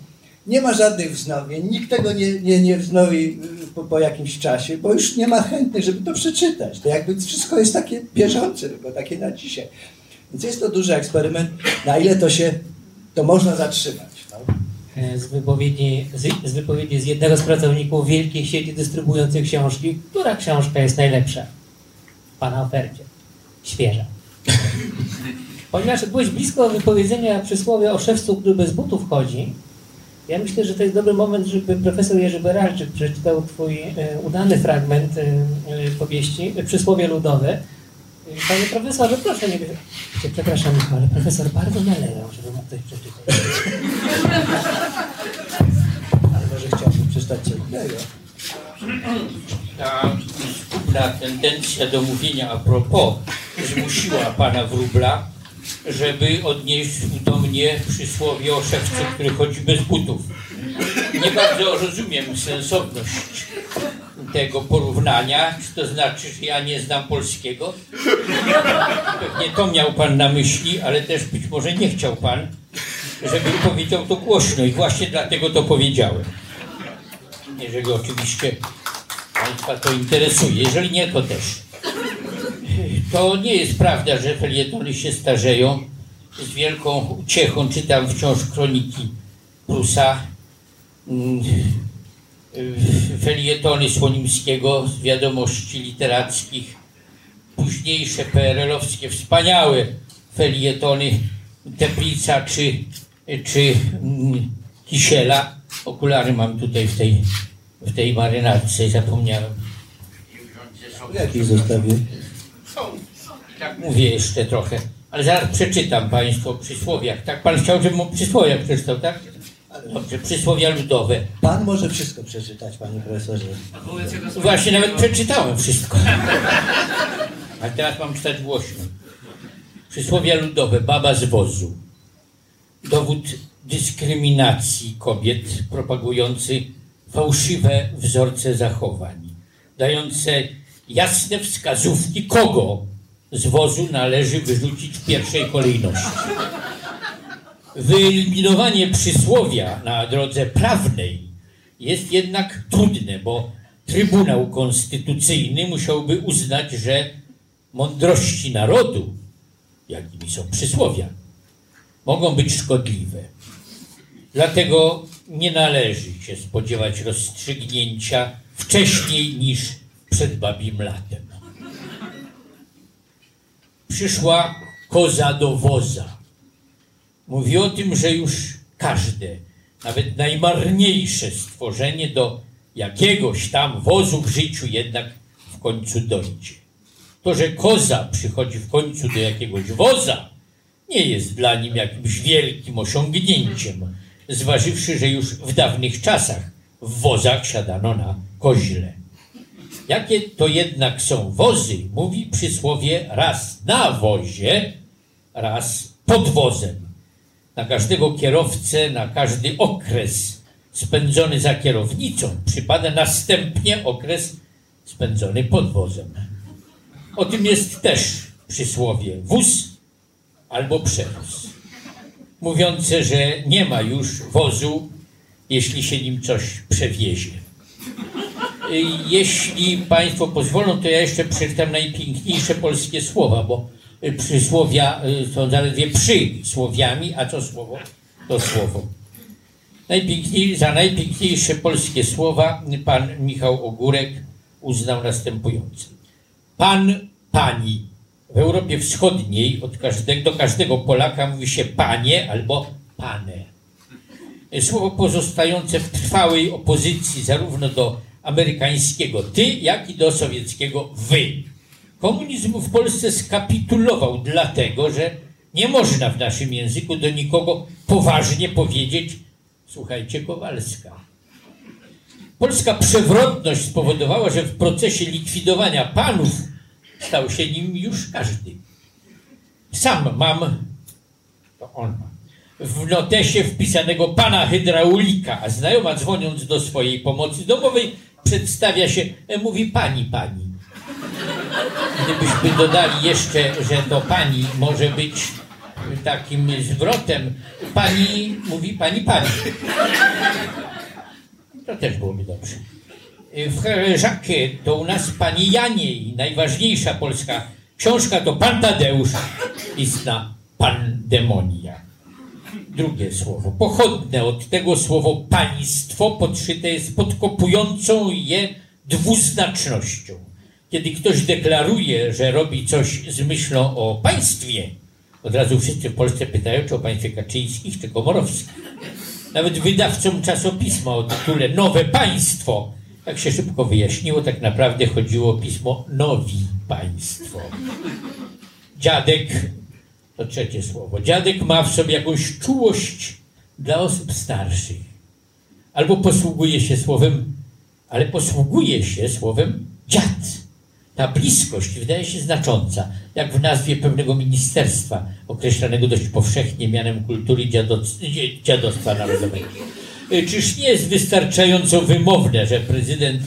Nie ma żadnych wznowień, nikt tego nie, nie, nie wznowi y, po, po jakimś czasie, bo już nie ma chętnych, żeby to przeczytać. To jakby wszystko jest takie bieżące, tylko takie na dzisiaj. Więc jest to duży eksperyment, na ile to się, to można zatrzymać. No. Z wypowiedzi, z, z wypowiedzi z jednego z pracowników wielkiej sieci dystrybuującej książki, która książka jest najlepsza w Pana ofercie? Świeża. Ponieważ byłeś blisko wypowiedzenia przysłowia o szewcu, który bez butów chodzi, Ja myślę, że to jest dobry moment, żeby profesor Jerzy Beralczyk przeczytał twój e, udany fragment e, powieści Przysłowie ludowe. Panie profesorze, proszę nie... Przepraszam, ale profesor bardzo należał, żeby mógł coś przeczytać. Ale może chciałbym przeczytać co ta zgubna tendencja do mówienia a propos zmusiła pana Wróbla, żeby odnieść do mnie przysłowie o szewcu, który chodzi bez butów. Nie bardzo rozumiem sensowność tego porównania. Czy to znaczy, że ja nie znam polskiego? Pewnie to miał pan na myśli, ale też być może nie chciał pan, żebym powiedział to głośno i właśnie dlatego to powiedziałem. Jeżeli oczywiście Państwa to interesuje. Jeżeli nie, to też. To nie jest prawda, że felietony się starzeją. Z wielką uciechą czytam wciąż kroniki Prusa, mm, felietony Słonimskiego z wiadomości literackich, późniejsze PRL-owskie, wspaniałe felietony Teplica czy, czy mm, Kisiela. Okulary mam tutaj w tej, w tej marynarce, zapomniałem. W jakiej zostawię? Tak mówię jeszcze trochę, ale zaraz przeczytam Państwu o przysłowiach. Tak Pan chciał, żebym o przysłowiach przeczytał, tak? Dobrze, przysłowia ludowe. Pan może wszystko przeczytać, panie profesorze. Właśnie nawet przeczytałem wszystko. A teraz mam czytać głośno. Przysłowia ludowe, baba z wozu. Dowód dyskryminacji kobiet propagujący fałszywe wzorce zachowań, dające jasne wskazówki, kogo z wozu należy wyrzucić w pierwszej kolejności. Wyeliminowanie przysłowia na drodze prawnej jest jednak trudne, bo Trybunał Konstytucyjny musiałby uznać, że mądrości narodu, jakimi są przysłowia, mogą być szkodliwe. Dlatego nie należy się spodziewać rozstrzygnięcia wcześniej niż przed babim latem. Przyszła koza do woza. Mówi o tym, że już każde, nawet najmarniejsze stworzenie do jakiegoś tam wozu w życiu jednak w końcu dojdzie. To, że koza przychodzi w końcu do jakiegoś woza, nie jest dla nim jakimś wielkim osiągnięciem, zważywszy, że już w dawnych czasach w wozach siadano na koźle. Jakie to jednak są wozy, mówi przysłowie raz na wozie, raz pod wozem. Na każdego kierowcę, na każdy okres spędzony za kierownicą przypada następnie okres spędzony pod wozem. O tym jest też przysłowie wóz albo przewóz. Mówiące, że nie ma już wozu, jeśli się nim coś przewiezie. Jeśli Państwo pozwolą, to ja jeszcze przeczytam najpiękniejsze polskie słowa, bo przysłowia y, są zaledwie przysłowiami, a co słowo, to słowo. Najpiękniej, za najpiękniejsze polskie słowa pan Michał Ogórek uznał następujące. Pan, pani. W Europie Wschodniej od każdego, do każdego Polaka mówi się panie albo pane. Słowo pozostające w trwałej opozycji zarówno do amerykańskiego ty, jak i do sowieckiego wy. Komunizm w Polsce skapitulował dlatego, że nie można w naszym języku do nikogo poważnie powiedzieć słuchajcie Kowalska. Polska przewrotność spowodowała, że w procesie likwidowania panów stał się nim już każdy. Sam mam, to on ma, w notesie wpisanego pana hydraulika, a znajoma dzwoniąc do swojej pomocy domowej przedstawia się, mówi pani, pani. Gdybyśmy dodali jeszcze, że to pani może być takim zwrotem, pani mówi pani, pani. To też byłoby dobrze. W Herżakie to u nas pani Janiej, najważniejsza polska książka to Pan Tadeusz, istna pandemonia. Drugie słowo, pochodne od tego słowo państwo, podszyte jest podkopującą je dwuznacznością. Kiedy ktoś deklaruje, że robi coś z myślą o państwie, od razu wszyscy w Polsce pytają, czy o państwie Kaczyńskich, czy Komorowskich. nawet wydawcom czasopisma o tytule Nowe Państwo. Jak się szybko wyjaśniło, tak naprawdę chodziło o pismo Nowi Państwo. Dziadek, to trzecie słowo, dziadek ma w sobie jakąś czułość dla osób starszych. Albo posługuje się słowem, ale posługuje się słowem dziad. Ta bliskość wydaje się znacząca, jak w nazwie pewnego ministerstwa, określanego dość powszechnie mianem kultury dziadostwa narodowego. Y, Czyż nie jest wystarczająco wymowne, że prezydent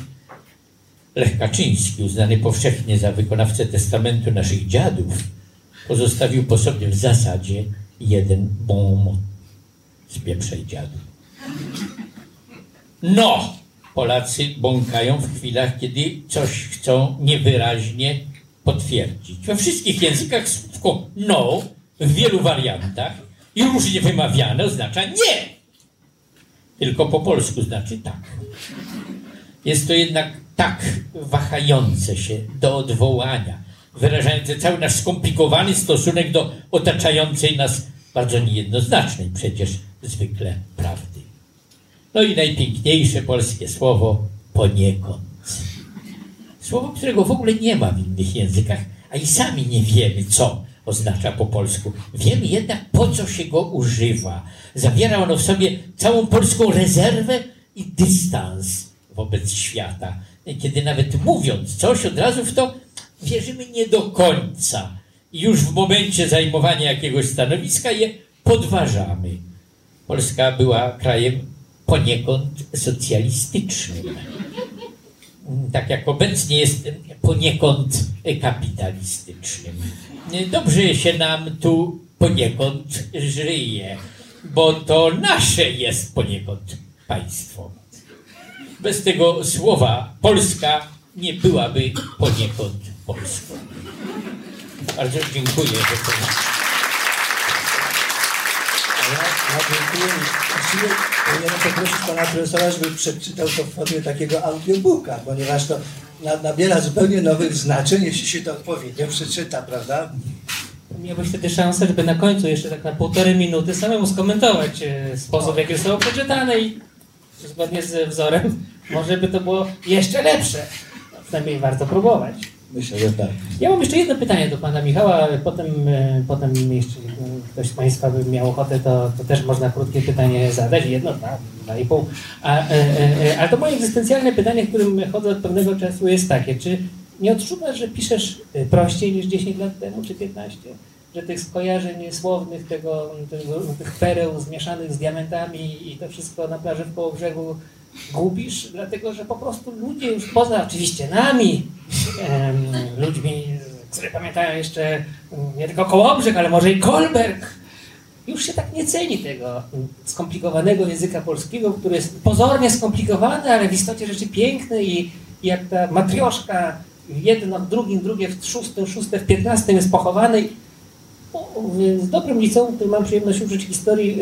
Lech Kaczyński, uznany powszechnie za wykonawcę testamentu naszych dziadów, pozostawił po sobie w zasadzie jeden bon mot. Spieprzaj dziadu. No! Polacy bąkają w chwilach, kiedy coś chcą niewyraźnie potwierdzić. We wszystkich językach słówko no w wielu wariantach i różnie wymawiane oznacza nie. Tylko po polsku znaczy tak. Jest to jednak tak wahające się do odwołania, wyrażające cały nasz skomplikowany stosunek do otaczającej nas bardzo niejednoznacznej przecież zwykle prawdy. No i najpiękniejsze polskie słowo poniekąd. Słowo, którego w ogóle nie ma w innych językach, a i sami nie wiemy, co oznacza po polsku. Wiemy jednak, po co się go używa. Zawiera ono w sobie całą polską rezerwę i dystans wobec świata. Kiedy nawet mówiąc coś, od razu w to wierzymy nie do końca. I już w momencie zajmowania jakiegoś stanowiska je podważamy. Polska była krajem poniekąd socjalistycznym. Tak jak obecnie jest poniekąd kapitalistycznym. Dobrze się nam tu poniekąd żyje, bo to nasze jest poniekąd państwo. Bez tego słowa Polska nie byłaby poniekąd Polską. Bardzo dziękuję. Ja, dziękuję. Właściwie powinienem poprosić pana profesora, żeby przeczytał to w formie takiego audiobooka, ponieważ to na, nabiera zupełnie nowych znaczeń, jeśli się to odpowiednio przeczyta, prawda? Miałbyś wtedy szansę, żeby na końcu jeszcze tak na półtorej minuty samemu skomentować e, sposób, w jaki zostało przeczytane i zgodnie z wzorem może by to było jeszcze lepsze. No, przynajmniej warto próbować. Myślę, że tak. Ja mam jeszcze jedno pytanie do pana Michała, potem, e, potem e, ktoś z państwa by miał ochotę, to, to też można krótkie pytanie zadać, jedno, dwa, dwa i pół. A, e, e, ale to moje egzystencjalne pytanie, którym chodzę od pewnego czasu jest takie, czy nie odczuwasz, że piszesz prościej niż 10 lat temu, czy 15? Że tych skojarzeń słownych, tego, tych pereł zmieszanych z diamentami i to wszystko na plaży w koło brzegu gubisz, dlatego że po prostu ludzie już poza oczywiście nami, ludźmi, którzy pamiętają jeszcze mm, nie tylko Kołobrzeg, ale może i Kolberg, już się tak nie ceni tego skomplikowanego języka polskiego, który jest pozornie skomplikowany, ale w istocie rzeczy piękny i, jak ta matrioszka jedno w drugim, drugie w szóstym, szóste w piętnastym jest pochowany. W w dobrym liceum, w którym mam przyjemność uczyć historii,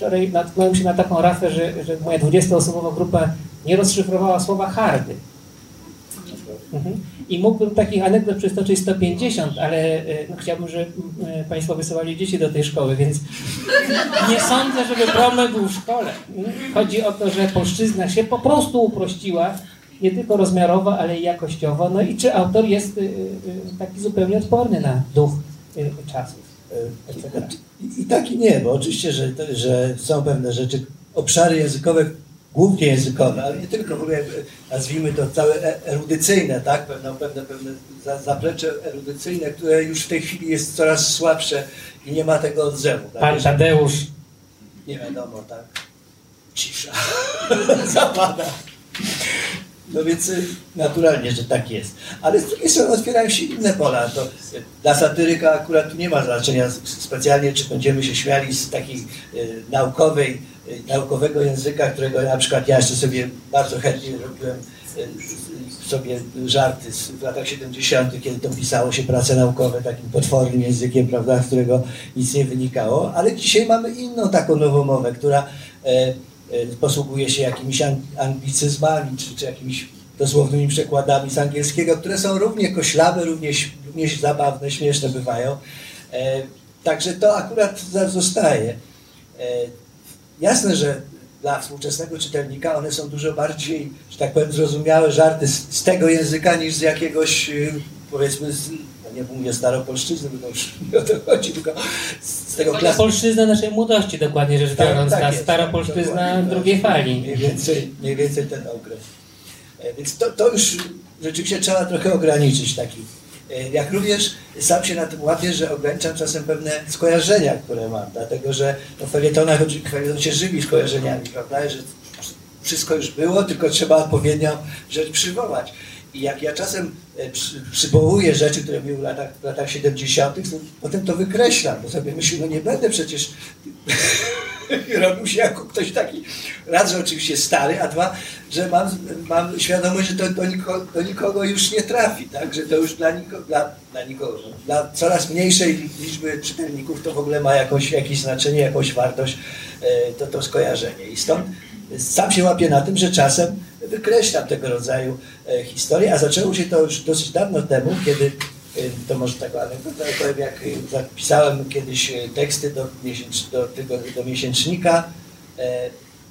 wczoraj natknąłem się na taką rafę, że, że moja 20-osobowa grupa nie rozszyfrowała słowa hardy. Mhm. I mógłbym takich anegdot przytoczyć 150, ale y, no, chciałbym, żeby y, Państwo wysyłali dzieci do tej szkoły, więc nie sądzę, żeby problem był w szkole. Chodzi o to, że polszczyzna się po prostu uprościła, nie tylko rozmiarowo, ale i jakościowo. No i czy autor jest y, taki zupełnie odporny na duch czasów. I, I tak i nie, bo oczywiście, że, że są pewne rzeczy, obszary językowe, głównie językowe, ale nie tylko, w ogóle e, nazwijmy to całe e- erudycyjne, tak? Pewne, pewne, pewne za- zaplecze erudycyjne, które już w tej chwili jest coraz słabsze i nie ma tego odzewu. Tak? Pan Tadeusz Nie wiadomo, tak? Cisza. Zapada. No więc y, naturalnie, że tak jest. Ale z drugiej strony otwierają się inne pola. To dla satyryka akurat tu nie ma znaczenia specjalnie, czy będziemy się śmiali z takiej y, naukowej, y, naukowego języka, którego na przykład ja jeszcze sobie bardzo chętnie robiłem sobie żarty z- w latach 70., kiedy to pisało się prace naukowe takim potwornym językiem, prawda, z którego nic nie wynikało, ale dzisiaj mamy inną taką nową mowę, która e, posługuje się jakimiś ang- anglicyzmami, czy, czy jakimiś dosłownymi przekładami z angielskiego, które są równie koślawe, równie, równie zabawne, śmieszne bywają. E, Także to akurat zostaje. E, jasne, że dla współczesnego czytelnika one są dużo bardziej, że tak powiem, zrozumiałe żarty z, z tego języka niż z jakiegoś, y, powiedzmy, z, nie mówię staropolszczyzny, bo to już nie o to chodzi, tylko z tego polszczyzna naszej młodości, dokładnie rzecz Tak, biorąc, tak ta jest, staropolszczyzna drugiej tak. fali. Mniej więcej, mniej więcej ten okres. E, Więc to, to już rzeczywiście trzeba trochę ograniczyć taki. E, Jak również sam się na tym łapię, że ograniczam czasem pewne skojarzenia, które mam, dlatego że no, w felietonach oczy- felieton się żywi skojarzeniami, prawda, że wszystko już było, tylko trzeba odpowiednią rzecz przywołać. I jak ja czasem przy, przywołuję rzeczy, które były w latach, w latach 70., to potem to wykreślam, bo sobie myślę, no nie będę przecież robił się jako ktoś taki, raz, że oczywiście stary, a dwa, że mam, mam świadomość, że to do do nikogo już nie trafi, tak? że to już dla nikogo, dla, dla nikogo, dla coraz mniejszej liczby czytelników to w ogóle ma jakąś, jakieś znaczenie, jakąś wartość, e, to, to skojarzenie. I stąd sam się łapię na tym, że czasem wykreślam tego rodzaju e, historie, a zaczęło się to już dosyć dawno temu, kiedy e, to może taką anegdotę powiem, jak e, zapisałem kiedyś teksty do, miesięcz, do, tego, do miesięcznika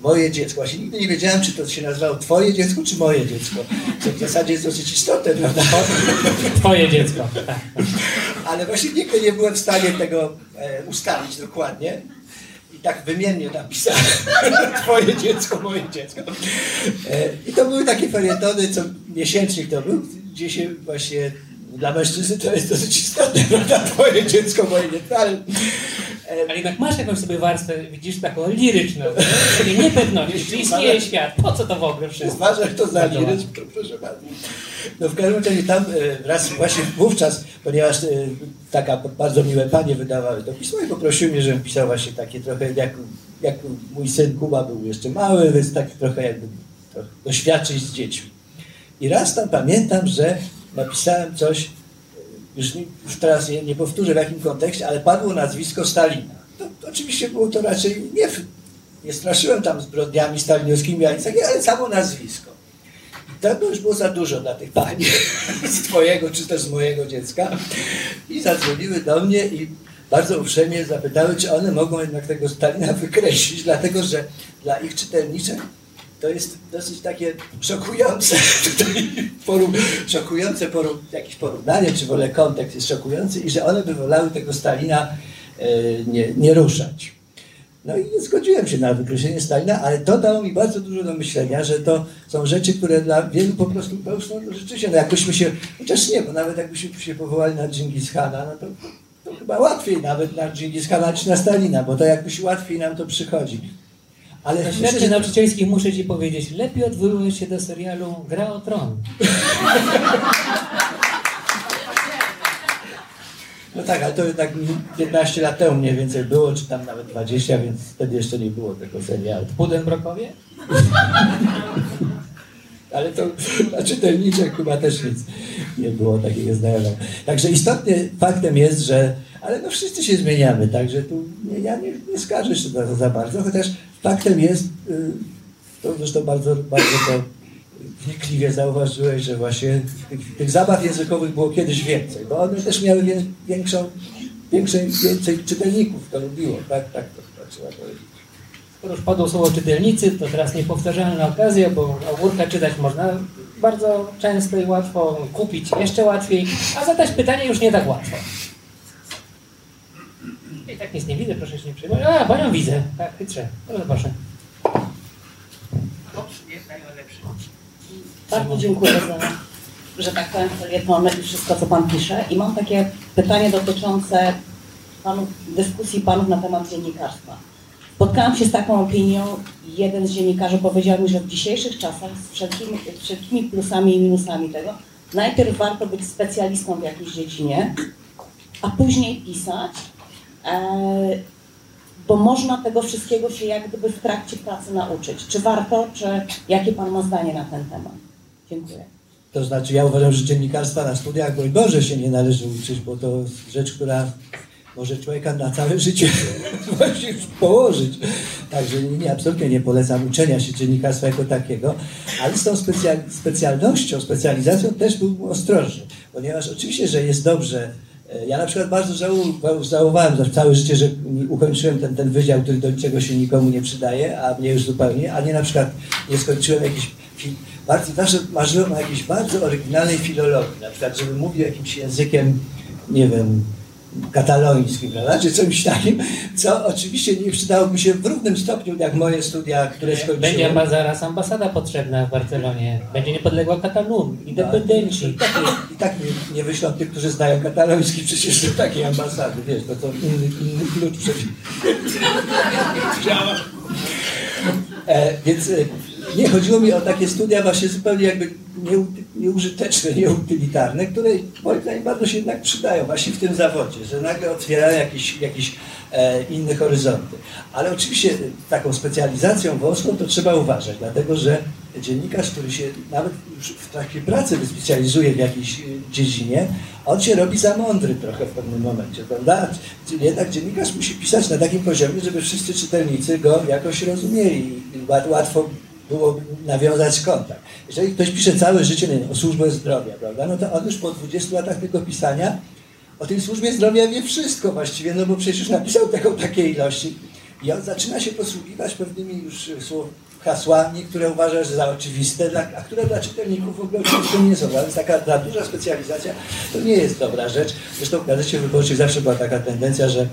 Moje dziecko. Właśnie nigdy nie wiedziałem, czy to się nazywało Twoje dziecko, czy moje dziecko. Co w zasadzie jest dosyć istotne, prawda? Twoje dziecko. Tak. Ale właśnie nigdy nie byłem w stanie tego ustalić dokładnie. I tak wymiennie napisałem Twoje dziecko, moje dziecko. E, I to były takie felietony, co miesięcznik to był, gdzie się właśnie dla mężczyzny to jest dosyć istotne, prawda? Twoje dziecko, moje dziecko. E, Ale jednak masz jakąś sobie warstwę, widzisz, taką liryczną? Czyli niepewności, czy istnieje świat, po co to w ogóle wszystko? Uważasz to za lirycz, to proszę bardzo. No w każdym razie tam e, raz właśnie wówczas, ponieważ e, taka bardzo miłe panie wydawały to pismo i poprosiły mnie, żebym pisał właśnie takie trochę, jak, jak mój syn Kuba był jeszcze mały, więc tak trochę jakby trochę doświadczyć z dziećmi. I raz tam pamiętam, że napisałem coś, już, już teraz nie, nie powtórzę w jakim kontekście, ale padło nazwisko Stalina. Oczywiście było to raczej nie, nie straszyłem tam zbrodniami stalinowskimi, ani takiego, ale samo nazwisko. I to już było za dużo dla tych pań, z twojego czy też z mojego dziecka. I zadzwoniły do mnie i bardzo uprzejmie zapytały, czy one mogą jednak tego Stalina wykreślić, dlatego że dla ich czytelniczek to jest dosyć takie szokujące, tutaj poru, szokujące poru, jakieś porównanie, czy w ogóle kontekst jest szokujący i że one by wolały tego Stalina e, nie, nie ruszać. No i nie zgodziłem się na wykreślenie Stalina, ale to dało mi bardzo dużo do myślenia, że to są rzeczy, które dla wielu po prostu to no, rzeczywiście, no jakbyśmy się, chociaż nie, bo nawet jakbyśmy się powołali na Dżingis Hana, no to, to chyba łatwiej nawet na Dżingis Hana niż na Stalina, bo to jakoś łatwiej nam to przychodzi. Ale Rzeczy że nauczycielskich muszę ci powiedzieć, lepiej odwołujesz się do serialu Gra o Tron. No tak, ale to jednak 15 lat temu mniej więcej było, czy tam nawet 20, więc wtedy jeszcze nie było tego serialu. Budenbrokowie? Ale to dla czytelniczek chyba też nic nie było takiego znajomego. Także istotnie faktem jest, że ale no wszyscy się zmieniamy, także tu ja nie, nie skarżę się za, za bardzo, chociaż faktem jest, y, to zresztą bardzo, bardzo to wnikliwie zauważyłeś, że właśnie tych, tych zabaw językowych było kiedyś więcej, bo one też miały wię, większą, większej, więcej czytelników, to lubiło, tak, tak, to, tak trzeba powiedzieć. Skoro już padło słowo czytelnicy, to teraz niepowtarzalna okazja, bo ogórka czytać można bardzo często i łatwo, kupić jeszcze łatwiej, a zadać pytanie już nie tak łatwo. Tak nic nie widzę, proszę się nie przejmować. A, panią widzę. Tak, chytrze. Bardzo proszę. Bardzo dziękuję za, że tak powiem, felietony i wszystko, co Pan pisze. I mam takie pytanie dotyczące panów, dyskusji Panów na temat dziennikarstwa. Spotkałam się z taką opinią, jeden z dziennikarzy powiedział mi, że w dzisiejszych czasach z wszelkimi, wszelkimi plusami i minusami tego, najpierw warto być specjalistą w jakiejś dziedzinie, a później pisać, bo można tego wszystkiego się jak gdyby w trakcie pracy nauczyć. Czy warto, czy jakie Pan ma zdanie na ten temat? Dziękuję. To znaczy, ja uważam, że dziennikarstwa na studiach, broń Boże, się nie należy uczyć, bo to rzecz, która może człowieka na całe życie właśnie położyć. Także nie, nie, absolutnie nie polecam uczenia się dziennikarstwa jako takiego, ale z tą specjal, specjalnością, specjalizacją też byłbym ostrożny, ponieważ oczywiście, że jest dobrze E, Ja na przykład bardzo żałowałem za całe życie, że ukończyłem ten, ten wydział, który do niczego się nikomu nie przydaje, a mnie już zupełnie, a nie na przykład nie skończyłem jakiejś fi- bardzo, zawsze marzyłem o jakiejś bardzo oryginalnej filologii, na przykład, żeby mówił jakimś językiem, nie wiem, katalońskim, prawda, czy czymś takim, co oczywiście nie przydałoby się w równym stopniu jak moje studia, które skończyłem. Będzie chyba zaraz ambasada potrzebna w Barcelonie. Będzie niepodległa Katalun, independenci. I tak, nie, i tak nie, nie wyślą tych, którzy znają kataloński przecież do takiej ambasady, wiesz, to, to inny, inny klucz przecież. E, więc e, nie chodziło mi o takie studia właśnie zupełnie jakby nieu, nieużyteczne, nieutylitarne, które moim zdaniem bardzo się jednak przydają właśnie w tym zawodzie, że nagle otwierają jakieś, jakieś e, inne horyzonty. Ale oczywiście taką specjalizacją wąską to trzeba uważać, dlatego że dziennikarz, który się nawet już w trakcie pracy wyspecjalizuje w jakiejś e, dziedzinie, on się robi za mądry trochę w pewnym momencie, prawda? Jednak dziennikarz musi pisać na takim poziomie, żeby wszyscy czytelnicy go jakoś rozumieli łatwo było nawiązać kontakt. Jeżeli ktoś pisze całe życie nie wiem, o służbę zdrowia, prawda, no to on już po 20 latach tego pisania o tej służbie zdrowia wie wszystko właściwie, no bo przecież napisał taką takiej ilości. I on zaczyna się posługiwać pewnymi już słow, hasłami, które uważa że za oczywiste, a które dla czytelników w ogóle oczywiste nie są. A Więc taka za duża specjalizacja to nie jest dobra rzecz. Zresztą w gazecie wyborczej zawsze była taka tendencja, że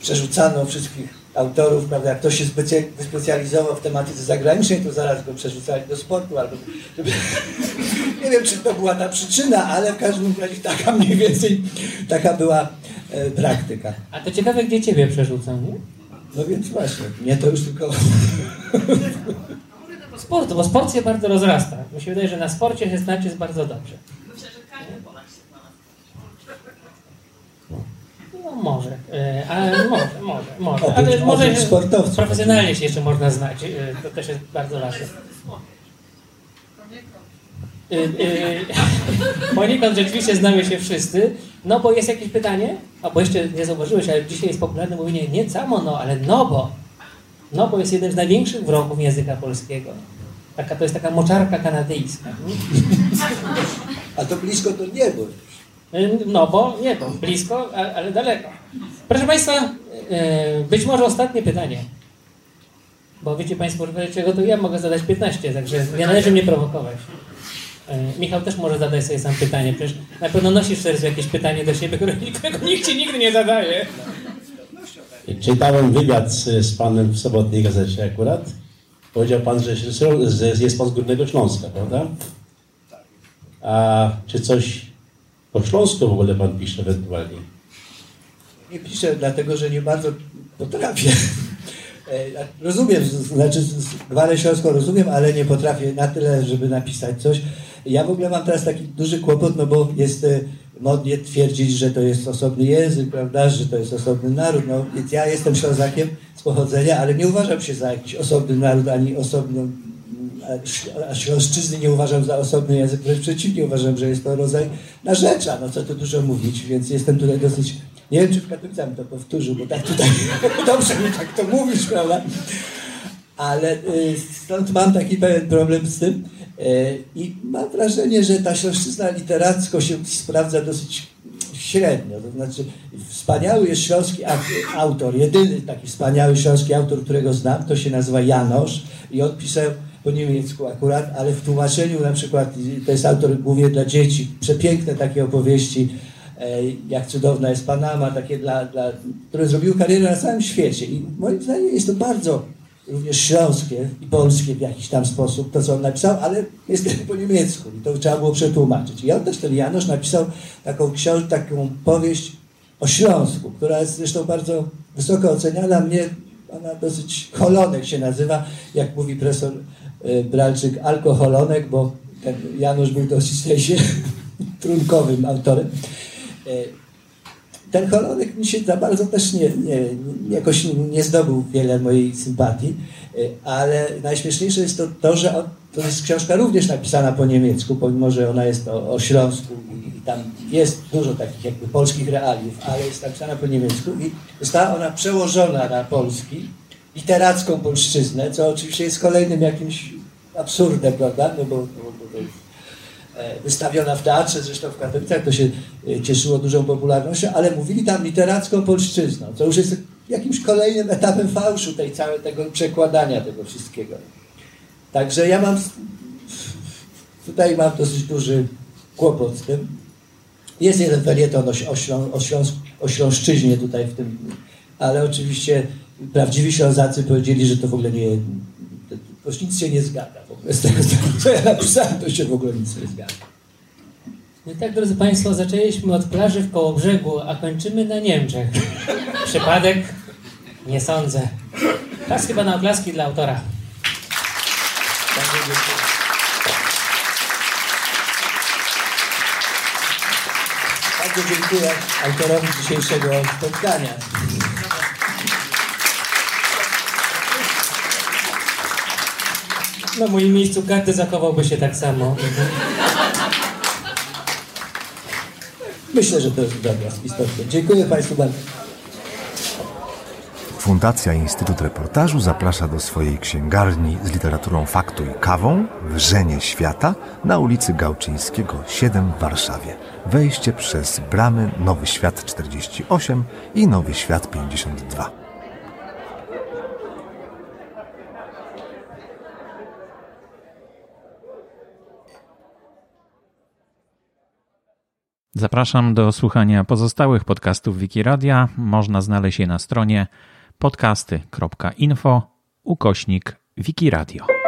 przerzucano wszystkich autorów, prawda, jak ktoś się specja- wyspecjalizował w tematyce zagranicznej, to zaraz go przerzucali do sportu albo żeby... Nie wiem, czy to była ta przyczyna, ale w każdym razie taka mniej więcej taka była e, praktyka. A to ciekawe, gdzie ciebie przerzucą, nie? No więc właśnie, nie to już tylko... Sport, bo sport się bardzo rozrasta. Mi się wydaje, że na sporcie się znać jest bardzo dobrze. Może, e, ale może, może, może. Oprócz- Ale może sportowców. profesjonalnie się jeszcze można znać. e, To też jest bardzo ważne. Y, Poniekąd rzeczywiście znamy się wszyscy. No bo jest jakieś pytanie? A bo jeszcze nie zauważyłeś, ale dzisiaj jest popularne mówienie nie samo no, ale no bo. No bo jest jeden z największych wrogów języka polskiego. Taka, to jest taka moczarka kanadyjska. nie? A to blisko to niebo. Y, No bo nie, bo blisko, ale daleko. Proszę Państwa, y, być może ostatnie pytanie. Bo wiecie Państwo, że czego to ja mogę zadać 15, także nie należy mnie prowokować. Y, Michał też może zadać sobie sam pytanie, przecież na pewno nosisz w sercu jakieś pytanie do siebie, którego nikt Ci nigdy nie zadaje. Czytałem wywiad z, z panem w sobotniej gazecie akurat. Powiedział pan, że, jest pan z Górnego Śląska, prawda? A czy coś po śląsku w ogóle pan pisze ewentualnie? Nie piszę, dlatego że nie bardzo potrafię. E, Rozumiem, znaczy gwarę śląską rozumiem, ale nie potrafię na tyle, żeby napisać coś. Ja w ogóle mam teraz taki duży kłopot, no bo jest e, modnie twierdzić, że to jest osobny język, prawda, że to jest osobny naród. No, więc ja jestem Ślązakiem z pochodzenia, ale nie uważam się za jakiś osobny naród, ani osobną Śląszczyzny nie uważam za osobny język, wręcz przeciwnie, uważam, że jest to rodzaj narzecza, no co tu dużo mówić, więc jestem tutaj dosyć, nie wiem, czy w Katowicach to powtórzył, bo tak tutaj dobrze mi tak to mówić, prawda? Ale y, stąd mam taki pewien problem z tym y, i mam wrażenie, że ta śląszczyzna literacko się sprawdza dosyć średnio. To znaczy, wspaniały jest śląski autor, jedyny taki wspaniały śląski autor, którego znam, to się nazywa Janosz i on pisał po niemiecku akurat, ale w tłumaczeniu na przykład, to jest autor głównie dla dzieci, przepiękne takie opowieści, e, jak cudowna jest Panama, takie dla, dla, które zrobiły karierę na całym świecie. I moim zdaniem jest to bardzo również śląskie i polskie w jakiś tam sposób, to co on napisał, ale jest po niemiecku i to trzeba było przetłumaczyć. I on też, ten Janusz, napisał taką książkę, taką powieść o Śląsku, która jest zresztą bardzo wysoko oceniana. Mnie ona dosyć holonek się nazywa, jak mówi profesor Bralczyk, alkoholonek, bo ten Janusz był dosyć sensie trunkowym autorem. E, ten holonek mi się za bardzo też nie, nie, nie, jakoś nie zdobył wiele mojej sympatii, y, ale najśmieszniejsze jest to, to że on, to jest książka również napisana po niemiecku, pomimo, że ona jest o, o Śląsku i, i tam jest dużo takich jakby polskich realiów, ale jest napisana po niemiecku i została ona przełożona na polski, literacką polszczyznę, co oczywiście jest kolejnym jakimś absurdem, prawda? No bo, bo, bo jest e, wystawiona w teatrze, zresztą w Katowicach, to się y, cieszyło dużą popularnością, ale mówili tam literacką polszczyzną, co już jest jakimś kolejnym etapem fałszu tej całej, tego przekładania tego wszystkiego. Także ja mam, tutaj mam dosyć duży kłopot z tym. Jest jeden felieton o, Ślą, o, Śląsk, o Śląszczyźnie tutaj w tym, ale oczywiście prawdziwi Ślązacy powiedzieli, że to w ogóle nie, to, to nic się nie zgadza. W ogóle z tego, co ja napisałem, to się w ogóle nic nie zgadza. No tak, drodzy Państwo, zaczęliśmy od plaży w Kołobrzegu, a kończymy na Niemczech. Przypadek? Nie sądzę. Czas chyba na oklaski dla autora. Bardzo dziękuję. Bardzo dziękuję autorowi dzisiejszego spotkania. Na moim miejscu każdy zachowałby się tak samo. Myślę, że to jest dobra, istotne. Dziękuję Państwu bardzo. Fundacja Instytut Reportażu zaprasza do swojej księgarni z literaturą faktu i kawą w Żenie Świata na ulicy Gałczyńskiego 7 w Warszawie. Wejście przez bramy Nowy Świat 48 i Nowy Świat 52. Zapraszam do słuchania pozostałych podcastów Wikiradia. Można znaleźć je na stronie podcasty.info ukośnik Wikiradio.